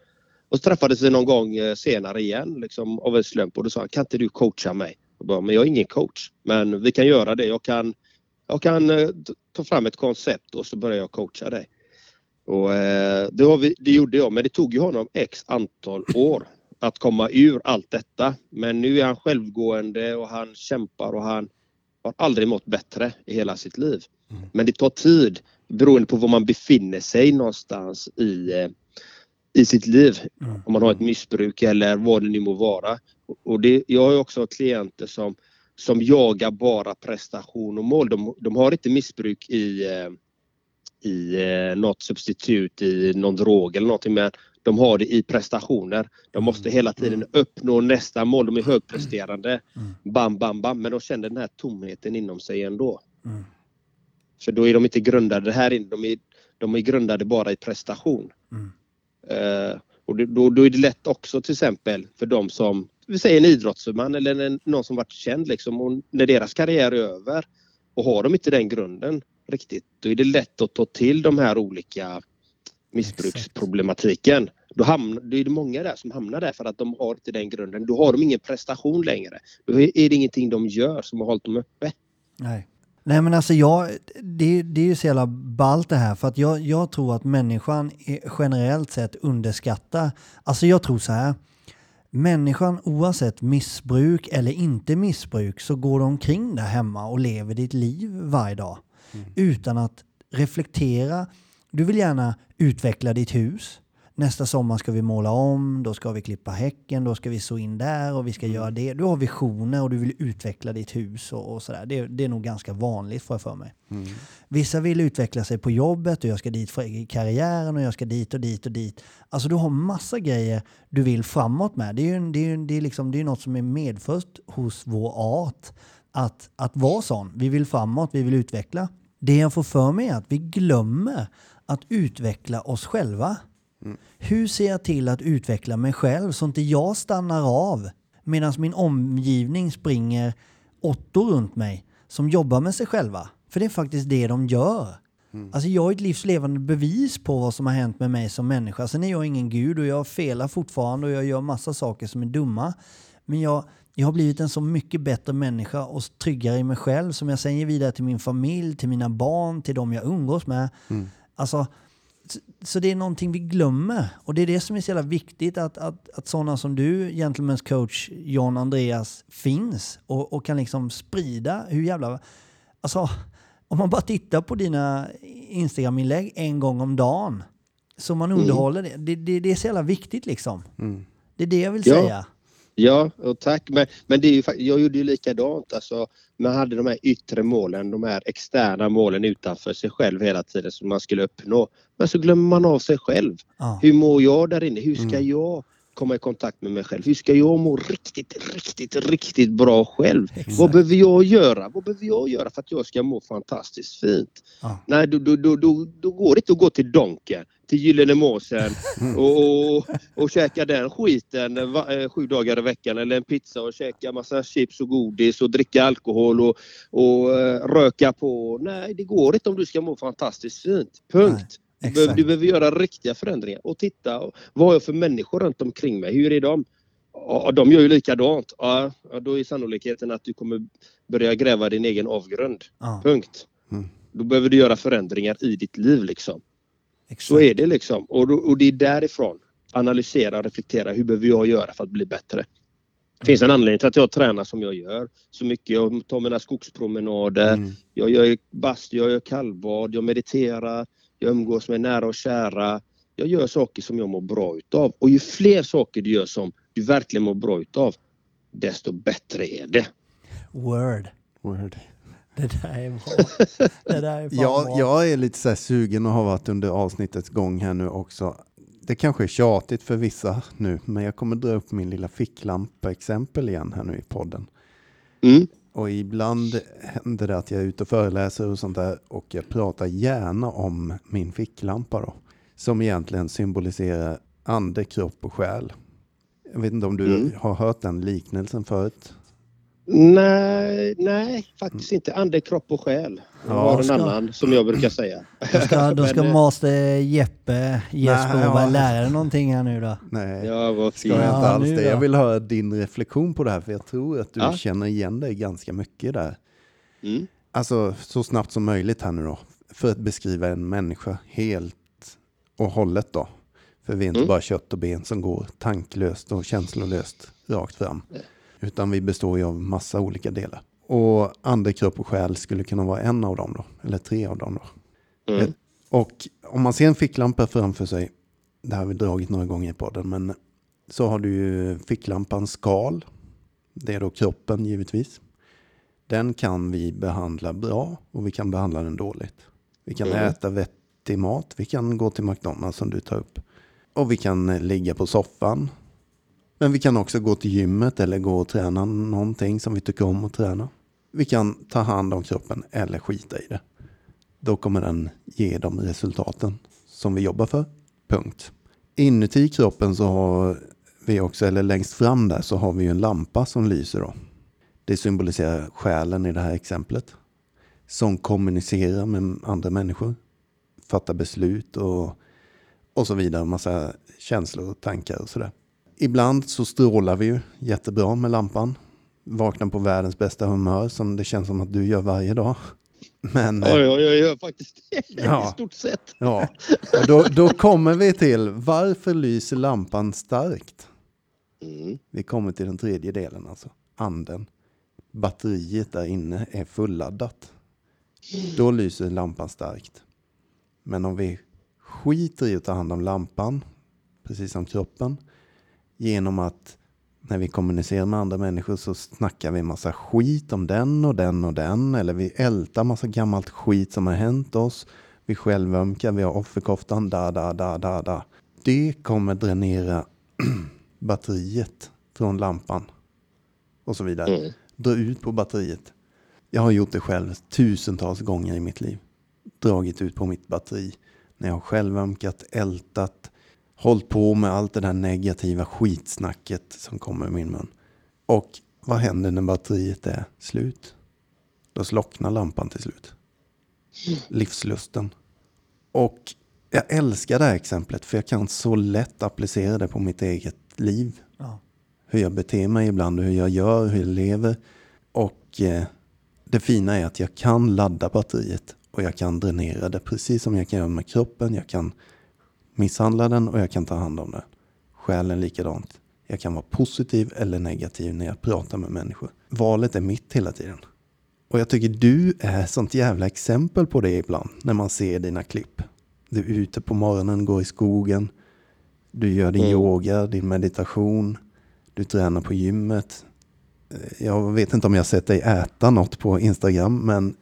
och så träffades vi någon gång eh, senare igen liksom av en slump och då sa han, kan inte du coacha mig? Jag bara, men jag är ingen coach. Men vi kan göra det. Jag kan, jag kan eh, ta fram ett koncept och så börjar jag coacha dig. Och eh, det, har vi, det gjorde jag, men det tog ju honom x antal år att komma ur allt detta. Men nu är han självgående och han kämpar och han har aldrig mått bättre i hela sitt liv. Men det tar tid beroende på var man befinner sig någonstans i, eh, i sitt liv. Mm. Om man har ett missbruk eller vad det nu må vara. Och det, jag har också klienter som, som jagar bara prestation och mål. De, de har inte missbruk i, eh, i eh, något substitut, i någon drog eller någonting men de har det i prestationer. De måste hela tiden uppnå nästa mål. De är högpresterande. Bam, bam, bam. Men de känner den här tomheten inom sig ändå. Mm. För då är de inte grundade här inne. De är, de är grundade bara i prestation. Mm. Eh, och då, då är det lätt också till exempel för de som, vi säger en idrottsman eller en, någon som varit känd liksom, och när deras karriär är över och har de inte den grunden riktigt, då är det lätt att ta till de här olika missbruksproblematiken. Då hamnar, det är det många där som hamnar där för att de har inte den grunden. Då har de ingen prestation längre. Då är det ingenting de gör som har hållit dem uppe. Nej. Nej men alltså jag, det, det är ju så jävla ballt det här för att jag, jag tror att människan generellt sett underskattar, alltså jag tror så här, människan oavsett missbruk eller inte missbruk så går de omkring där hemma och lever ditt liv varje dag utan att reflektera. Du vill gärna utveckla ditt hus. Nästa sommar ska vi måla om, då ska vi klippa häcken, då ska vi så in där och vi ska göra det. Du har visioner och du vill utveckla ditt hus och, och sådär. Det, det är nog ganska vanligt får jag för mig. Vissa vill utveckla sig på jobbet och jag ska dit för karriären och jag ska dit och dit och dit. Alltså du har massa grejer du vill framåt med. Det är ju det är, det är liksom, det är något som är medfött hos vår art. Att, att vara sån. Vi vill framåt, vi vill utveckla. Det jag får för mig är att vi glömmer att utveckla oss själva. Hur ser jag till att utveckla mig själv så inte jag stannar av medan min omgivning springer åttor runt mig som jobbar med sig själva? För det är faktiskt det de gör. Alltså jag är ett livslevande bevis på vad som har hänt med mig som människa. Sen är jag ingen gud och jag felar fortfarande och jag gör massa saker som är dumma. Men jag, jag har blivit en så mycket bättre människa och tryggare i mig själv som jag sen ger vidare till min familj, till mina barn, till de jag umgås med. Alltså, så- det är någonting vi glömmer. Och det är det som är så jävla viktigt att, att, att sådana som du, Gentlemen's coach John Andreas, finns och, och kan liksom sprida hur jävla... Alltså, om man bara tittar på dina Instagram-inlägg en gång om dagen så man underhåller det. Det, det. det är så jävla viktigt liksom. Det är det jag vill Ja. säga. Ja, och tack. Men, men det är ju, jag gjorde ju likadant. Alltså, man hade de här yttre målen, de här externa målen utanför sig själv hela tiden som man skulle uppnå. Men så glömmer man av sig själv. Ja. Hur mår jag där inne? Hur ska jag komma i kontakt med mig själv? Hur ska jag må riktigt, riktigt, riktigt bra själv? Vad behöver jag göra? Vad behöver jag göra för att jag ska må fantastiskt fint? Ja. Nej, då, då, då, då, då går det inte att gå till Donken, till Gyllene Måsen och, och, och käka den skiten va, eh, sju dagar i veckan eller en pizza och käka massa chips och godis och dricka alkohol och, och eh, röka på. Nej, det går inte om du ska må fantastiskt fint. Punkt. Nej, Du du behöver göra riktiga förändringar och titta. Vad har jag för människor runt omkring mig? Hur är de? Ja, de gör ju likadant. Ja, då är sannolikheten att du kommer börja gräva din egen avgrund. Ja, Punkt. Mm. Då behöver du göra förändringar i ditt liv liksom. Exakt. Så är det liksom. Och, och det är därifrån. Analysera och reflektera. Hur behöver jag göra för att bli bättre? Det finns en anledning till att jag tränar som jag gör. Så mycket. Jag tar mina skogspromenader. Mm. Jag gör bastu, jag gör kallbad, jag mediterar. Jag umgås med nära och kära. Jag gör saker som jag mår bra utav. Och ju fler saker du gör som du verkligen mår bra utav, desto bättre är det. Word. Word. Det där är bra. Det där är Jag, bra. jag är lite så här sugen och har varit under avsnittets gång här nu också. Det kanske är tjatigt för vissa nu, men jag kommer dra upp min lilla ficklampa-exempel igen här nu i podden. Mm. Och ibland händer det att jag är ute och föreläser och sånt där och jag pratar gärna om min ficklampa då. Som egentligen symboliserar ande, kropp och själ. Jag vet inte om du Mm. har hört den liknelsen förut? Nej, nej, faktiskt inte. Ande, kropp och själ. Ja, har en ska- annan som jag brukar säga. Då ska, då ska Men, eh, master Jeppe Jesper Nej, ja. lära dig någonting här nu då. Nej, Ja, vad ska jag Ja, inte alls det. Jag vill höra din reflektion på det här för jag tror att du Ja. känner igen dig ganska mycket där. Mm. Alltså så snabbt som möjligt här nu då. För att beskriva en människa helt och hållet då. För vi är inte Mm. bara kött och ben som går tanklöst och känslolöst rakt fram. Utan vi består ju av massa olika delar. Och ande, kropp och själ skulle kunna vara en av dem då. Eller tre av dem då. Mm. Och om man ser en ficklampa framför sig. Det har vi dragit några gånger i podden. Men så har du ju ficklampans skal. Det är då kroppen givetvis. Den kan vi behandla bra och vi kan behandla den dåligt. Vi kan Mm. äta vettig mat. Vi kan gå till McDonalds som du tar upp. Och vi kan eh, ligga på soffan. Men vi kan också gå till gymmet eller gå och träna någonting som vi tycker om att träna. Vi kan ta hand om kroppen eller skita i det. Då kommer den ge de resultaten som vi jobbar för. Punkt. Inuti kroppen så har vi också, eller längst fram där så har vi ju en lampa som lyser då. Det symboliserar själen i det här exemplet. Som kommunicerar med andra människor. Fattar beslut och, och så vidare. Massa känslor och tankar och sådär. Ibland så strålar vi ju jättebra med lampan. Vaknar på världens bästa humör som det känns som att du gör varje dag. Men eh, Ja, ja, jag gör faktiskt det Ja. i stort sett. ja, och då, då kommer vi till varför lyser lampan starkt? Mm. Vi kommer till den tredje delen alltså. Anden. Batteriet där inne är fulladdat. Då lyser lampan starkt. Men om vi skiter i att ta hand om lampan precis som kroppen. Genom att när vi kommunicerar med andra människor så snackar vi massa skit om den och den och den. Eller vi ältar massa gammalt skit som har hänt oss. Vi självömkar, vi har offerkoftan, da, da, da, da, da. Det kommer dränera batteriet från lampan och så vidare. Mm. Dra ut på batteriet. Jag har gjort det själv tusentals gånger i mitt liv. Dragit ut på mitt batteri. När jag har självömkat, ältat, hållit på med allt det där negativa skitsnacket som kommer i min mun. Och vad händer när batteriet är slut? Då slocknar lampan till slut. Livslusten. Och jag älskar det här exemplet för jag kan så lätt applicera det på mitt eget liv. Ja. Hur jag beter mig ibland och hur jag gör, hur jag lever. Och eh, det fina är att jag kan ladda batteriet och jag kan dränera det precis som jag kan göra med kroppen. Jag kan misshandla den och jag kan ta hand om den. Själen likadant. Jag kan vara positiv eller negativ när jag pratar med människor. Valet är mitt hela tiden. Och jag tycker du är sånt jävla exempel på det ibland när man ser dina klipp. Du är ute på morgonen, går i skogen. Du gör din Mm. yoga, din meditation. Du tränar på gymmet. Jag vet inte om jag sett dig äta något på Instagram, men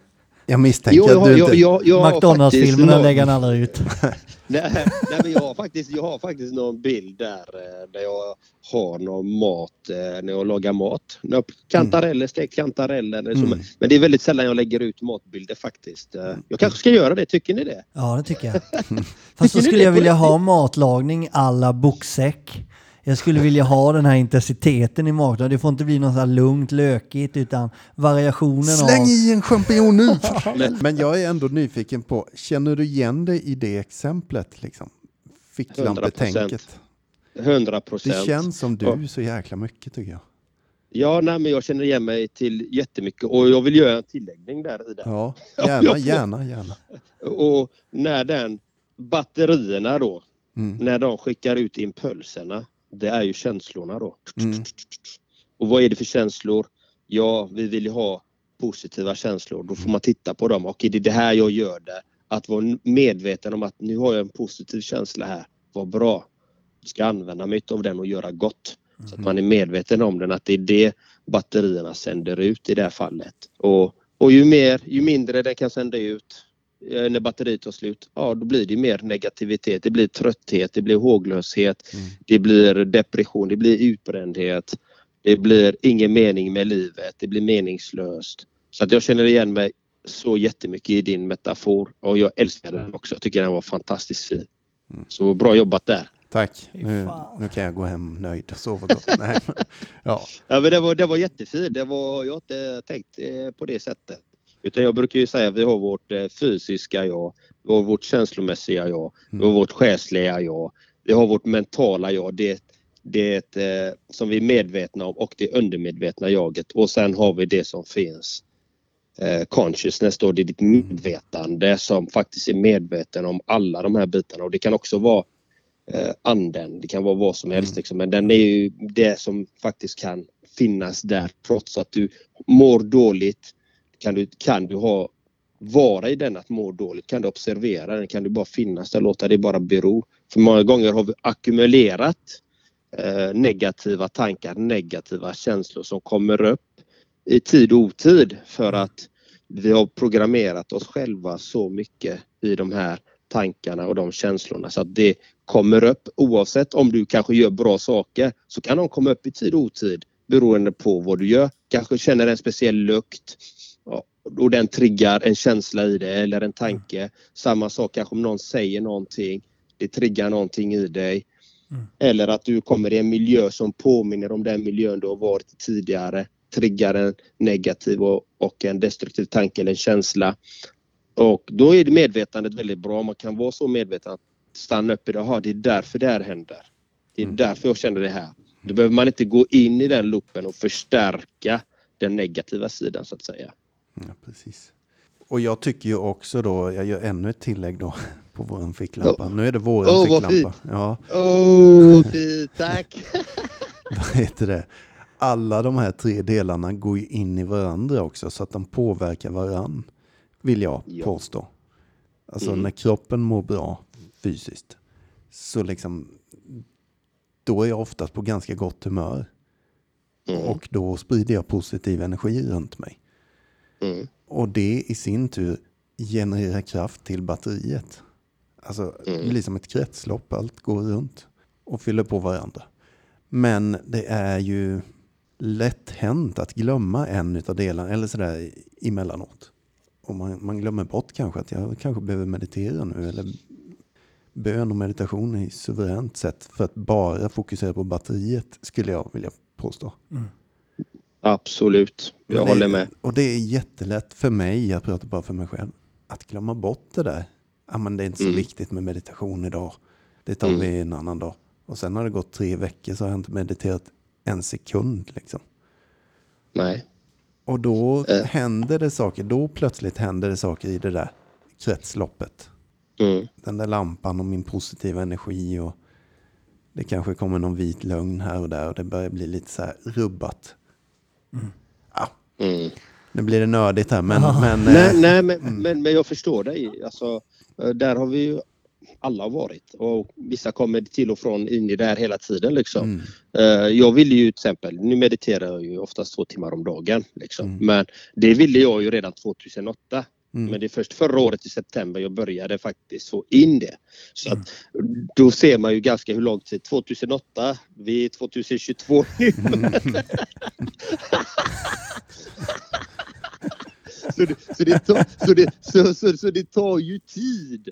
jag misstänker Jo, jag, att du inte... jag, jag McDonalds-filmerna någon- lägger han aldrig ut. Nej, nej men jag har, faktiskt, jag har faktiskt någon bild där, eh, där jag har någon mat, eh, när jag lagar mat. Kantareller, stekt kantareller. Mm. Men det är väldigt sällan jag lägger ut matbilder faktiskt. Eh, Jag kanske ska göra det, tycker ni det? Ja, det tycker jag. Fast Tycker så ni skulle jag vilja ha matlagning alla boxsäck. Jag skulle vilja ha den här intensiteten i maten. Det får inte bli något så här lugnt, lökigt, utan variationen Släng av... i en champinjon nu! men, men jag är ändå nyfiken på, känner du igen dig i det exemplet? Liksom? Ficklampetänket. 100 Det procent. känns som du så jäkla mycket tycker jag. Ja, nej, men jag känner igen mig till jättemycket och jag vill göra en tilläggning där i det. Ja, gärna, gärna, gärna. Och när den batterierna då, Mm. när de skickar ut impulserna, det är ju känslorna då. Mm. Och vad är det för känslor? Ja, vi vill ju ha positiva känslor. Då får man titta på dem. Och är det det här jag gör där? Att vara medveten om att nu har jag en positiv känsla här. Vad bra. Jag ska använda mig av den och göra gott. Så att man är medveten om den, att det är det batterierna sänder ut i det här fallet. Och, och ju, mer, ju mindre den kan sända ut när batteriet tar slut, ja då blir det mer negativitet. Det blir trötthet, det blir håglöshet, Mm. det blir depression, det blir utbrändhet. Det blir ingen mening med livet, det blir meningslöst. Så att jag känner igen mig så jättemycket i din metafor och jag älskar den också. Jag tycker den var fantastiskt fin. Mm. Så bra jobbat där. Tack, nu, nu kan jag gå hem nöjd och sova gott. Nej, ja. Ja, men det, var, det var jättefint. Det var, jag har inte tänkt eh, på det sättet. Utan jag brukar ju säga att vi har vårt eh, fysiska jag, vi har vårt känslomässiga jag, vi har vårt själsliga jag, vi har vårt mentala jag. Det, det eh, som vi är medvetna om och det undermedvetna jaget. Och sen har vi det som finns eh, consciousness då, det är ditt medvetande som faktiskt är medveten om alla de här bitarna. Och det kan också vara eh, anden, det kan vara vad som helst liksom. Men den är ju det som faktiskt kan finnas där trots att du mår dåligt. Kan du, kan du ha vara i den att må dåligt, kan du observera den, kan du bara finnas där, låta det bara bero. För många gånger har vi ackumulerat eh, negativa tankar, negativa känslor som kommer upp i tid och otid för att vi har programmerat oss själva så mycket i de här tankarna och de känslorna så att det kommer upp oavsett om du kanske gör bra saker så kan de komma upp i tid och otid beroende på vad du gör. Kanske känner en speciell lukt och den triggar en känsla i dig eller en tanke. Samma sak kanske om någon säger någonting. Det triggar någonting i dig. Mm. Eller att du kommer i en miljö som påminner om den miljön du har varit i tidigare. Triggar en negativ och, och en destruktiv tanke eller en känsla. Och då är det medvetandet väldigt bra. Man kan vara så medveten att stanna upp i det. Aha, det är därför det här händer. Det är Mm. därför jag känner det här. Då behöver man inte gå in i den loopen och förstärka den negativa sidan så att säga. Ja, precis. Och jag tycker ju också då, jag gör ännu ett tillägg då på våran ficklampa. Nu är det våran vad ficklampa. Ja, Åh, fint, tack! vad heter det? Alla de här tre delarna går ju in i varandra också så att de påverkar varann. Vill jag Ja. påstå. Alltså Mm. när kroppen mår bra fysiskt så liksom då är jag oftast på ganska gott humör. Mm. Och då sprider jag positiv energi runt mig. Mm. Och det i sin tur genererar kraft till batteriet. Alltså det blir som ett kretslopp, allt går runt och fyller på varandra. Men det är ju lätt hänt att glömma en utav delarna, eller sådär emellanåt. Och man, man glömmer bort kanske att jag kanske behöver meditera nu, eller bön och meditation är suveränt sätt för att bara fokusera på batteriet, skulle jag vilja påstå. Absolut, jag det- håller med. Och det är jättelätt för mig, jag pratar bara för mig själv, att glömma bort det där. Ja, men det är inte så Mm. viktigt med meditation idag. Det tar Mm. vi en annan dag. Och sen har det gått tre veckor så har jag inte mediterat en sekund. Liksom. Nej. Och då Eh. händer det saker. Då plötsligt händer det saker i det där kretsloppet. Mm. Den där lampan och min positiva energi. och Det kanske kommer någon vit lögn här och där och det börjar bli lite så här rubbat. Ja, Mm. nu blir det nördigt här men, men Nej, eh, nej men, men, men jag förstår dig. Alltså, eh, där har vi ju alla varit och vissa kommer till och från in i det här hela tiden. Liksom. Mm. Eh, Jag ville ju till exempel, nu mediterar jag ju oftast två timmar om dagen. Liksom. Mm. Men det ville jag ju redan 2008. Mm. Men det är först förra året i september jag började faktiskt få in det. Så att, då ser man ju ganska hur lång tid. 2008, vi är 2022 nu. så, det, så, det tar, så, det, så, så, så det tar ju tid.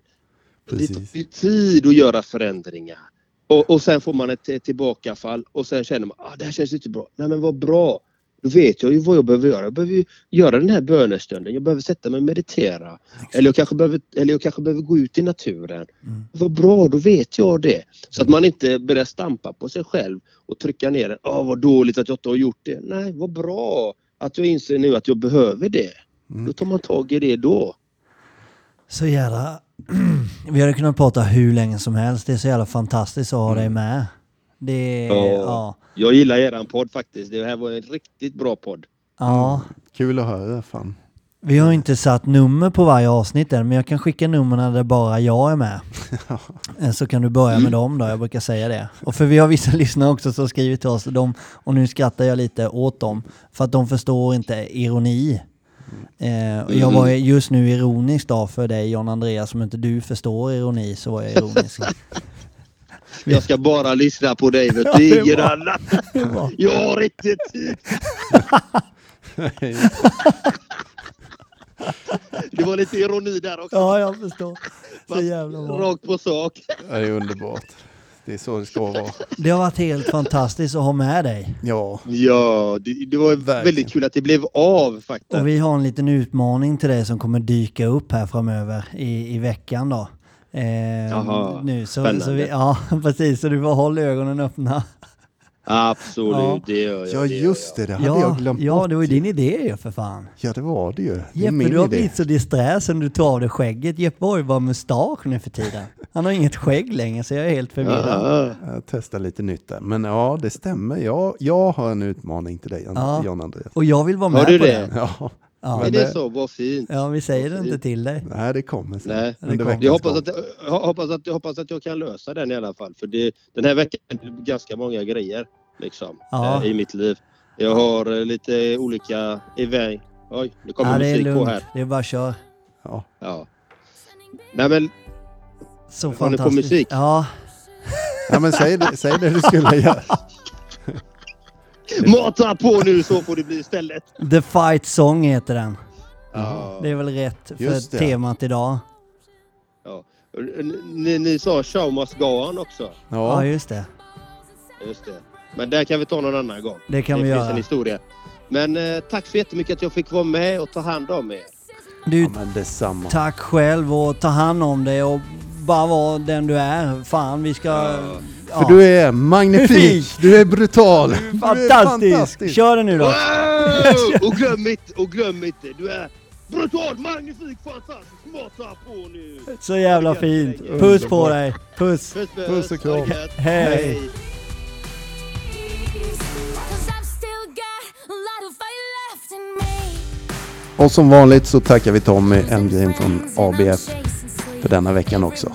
Det Precis. tar ju tid att göra förändringar. Och, och sen får man ett, tillbakafall och sen känner man ah, det här känns inte bra. Nej men vad bra. Då vet jag ju vad jag behöver göra. Jag behöver ju göra den här bönestunden. Jag behöver sätta mig och meditera. Eller jag kanske behöver, eller jag kanske behöver gå ut i naturen. Vad bra, då vet jag det. Så att man inte börjar stampa på sig själv och trycka ner den. Åh vad dåligt att jag inte har gjort det. Nej, vad bra att jag inser nu att jag behöver det. Då tar man tag i det då. Så jävla... Vi hade kunnat prata hur länge som helst. Det är så jävla fantastiskt att ha dig med. Det. Ja. Ja. Jag gillar eran podd faktiskt. Det här var en riktigt bra podd. ja. Kul att höra. Fan. Vi har inte satt nummer på varje avsnitt än, men jag kan skicka numren där bara jag är med. Så kan du börja med dem då, jag brukar säga det. Och för vi har vissa lyssnare också som skriver till oss, de, och nu skrattar jag lite åt dem, för att de förstår inte ironi. Eh, och jag var just nu ironisk då för dig John Andreas, som inte du förstår ironi så var jag ironisk. Jag ska bara lyssna på dig. Ja, du. det är Ingen bra. annan. Jag har inte tid. Det var lite ironi där också. ja, jag förstår. Så jävla bra. Rakt på sak. Det är underbart. Det är så det ska vara. Det har varit helt fantastiskt att ha med dig. Ja, Ja, det, det var Verkligen. väldigt kul att det blev av faktiskt. Och vi har en liten utmaning till dig som kommer dyka upp här framöver i, i veckan då. Eh, nu, så, så vi, Ja, precis. Så du får hålla ögonen öppna. Absolut, Ja. det gör jag. ja just det. Det hade ja, jag glömt ja, bort. det var ju din idé ju för fan. Ja, det var det ju. Det Jeppe, min du har idé. blivit så disträ sen du tog av dig skägget. Jeppe har ju bara mustasch nu för tiden. Han har inget skägg längre så jag är helt förvirrad. Ja. Jag testar lite nytt där. Men ja, det stämmer. Jag, jag har en utmaning till dig, Jan, Ja. John Andreas. Och jag vill vara Har med du på det? den. Ja, Ja. Är Men det det- så? Vad fint. ja, vi säger det inte till dig. nej, det kommer sen. Nej. Under kommer. Jag hoppas att, jag, hoppas att, jag hoppas att jag kan lösa den i alla fall. För det, den här veckan är det ganska många grejer liksom, Ja. eh, i mitt liv. Jag har eh, lite olika event. Oj, nu kommer Ja, det musik på här. Det är bara kör. Ja. Ja. Nej men Så Har ni på fantastiskt. musik? Ja, ja, men säg det, säg det du skulle göra. mata på nu så får det bli istället. The Fight Song heter den. Ja. Det är väl rätt för Just det. temat idag. Ja. Ni, ni sa show must go on också. Ja, Ja, just det. Just det. Men det kan vi ta någon annan gång. Det kan det vi finns göra. en historia. Men eh, tack så jättemycket att jag fick vara med och ta hand om er. Du, ja men detsamma. tack själv och ta hand om dig och bara vara den du är. Fan, vi ska... Ja. Ja. För du är magnifik, du är brutal. Du är Fantastisk! fantastisk. Kör den nu då. Wow! Och glöm inte, och glöm inte, du är brutal, magnifik, fantastisk, mata på nu! Så jävla fint. Puss på dig. Puss. Puss, Puss och kram. Hej. Och som vanligt så tackar vi Tommy Elmgren från ABF för denna veckan också.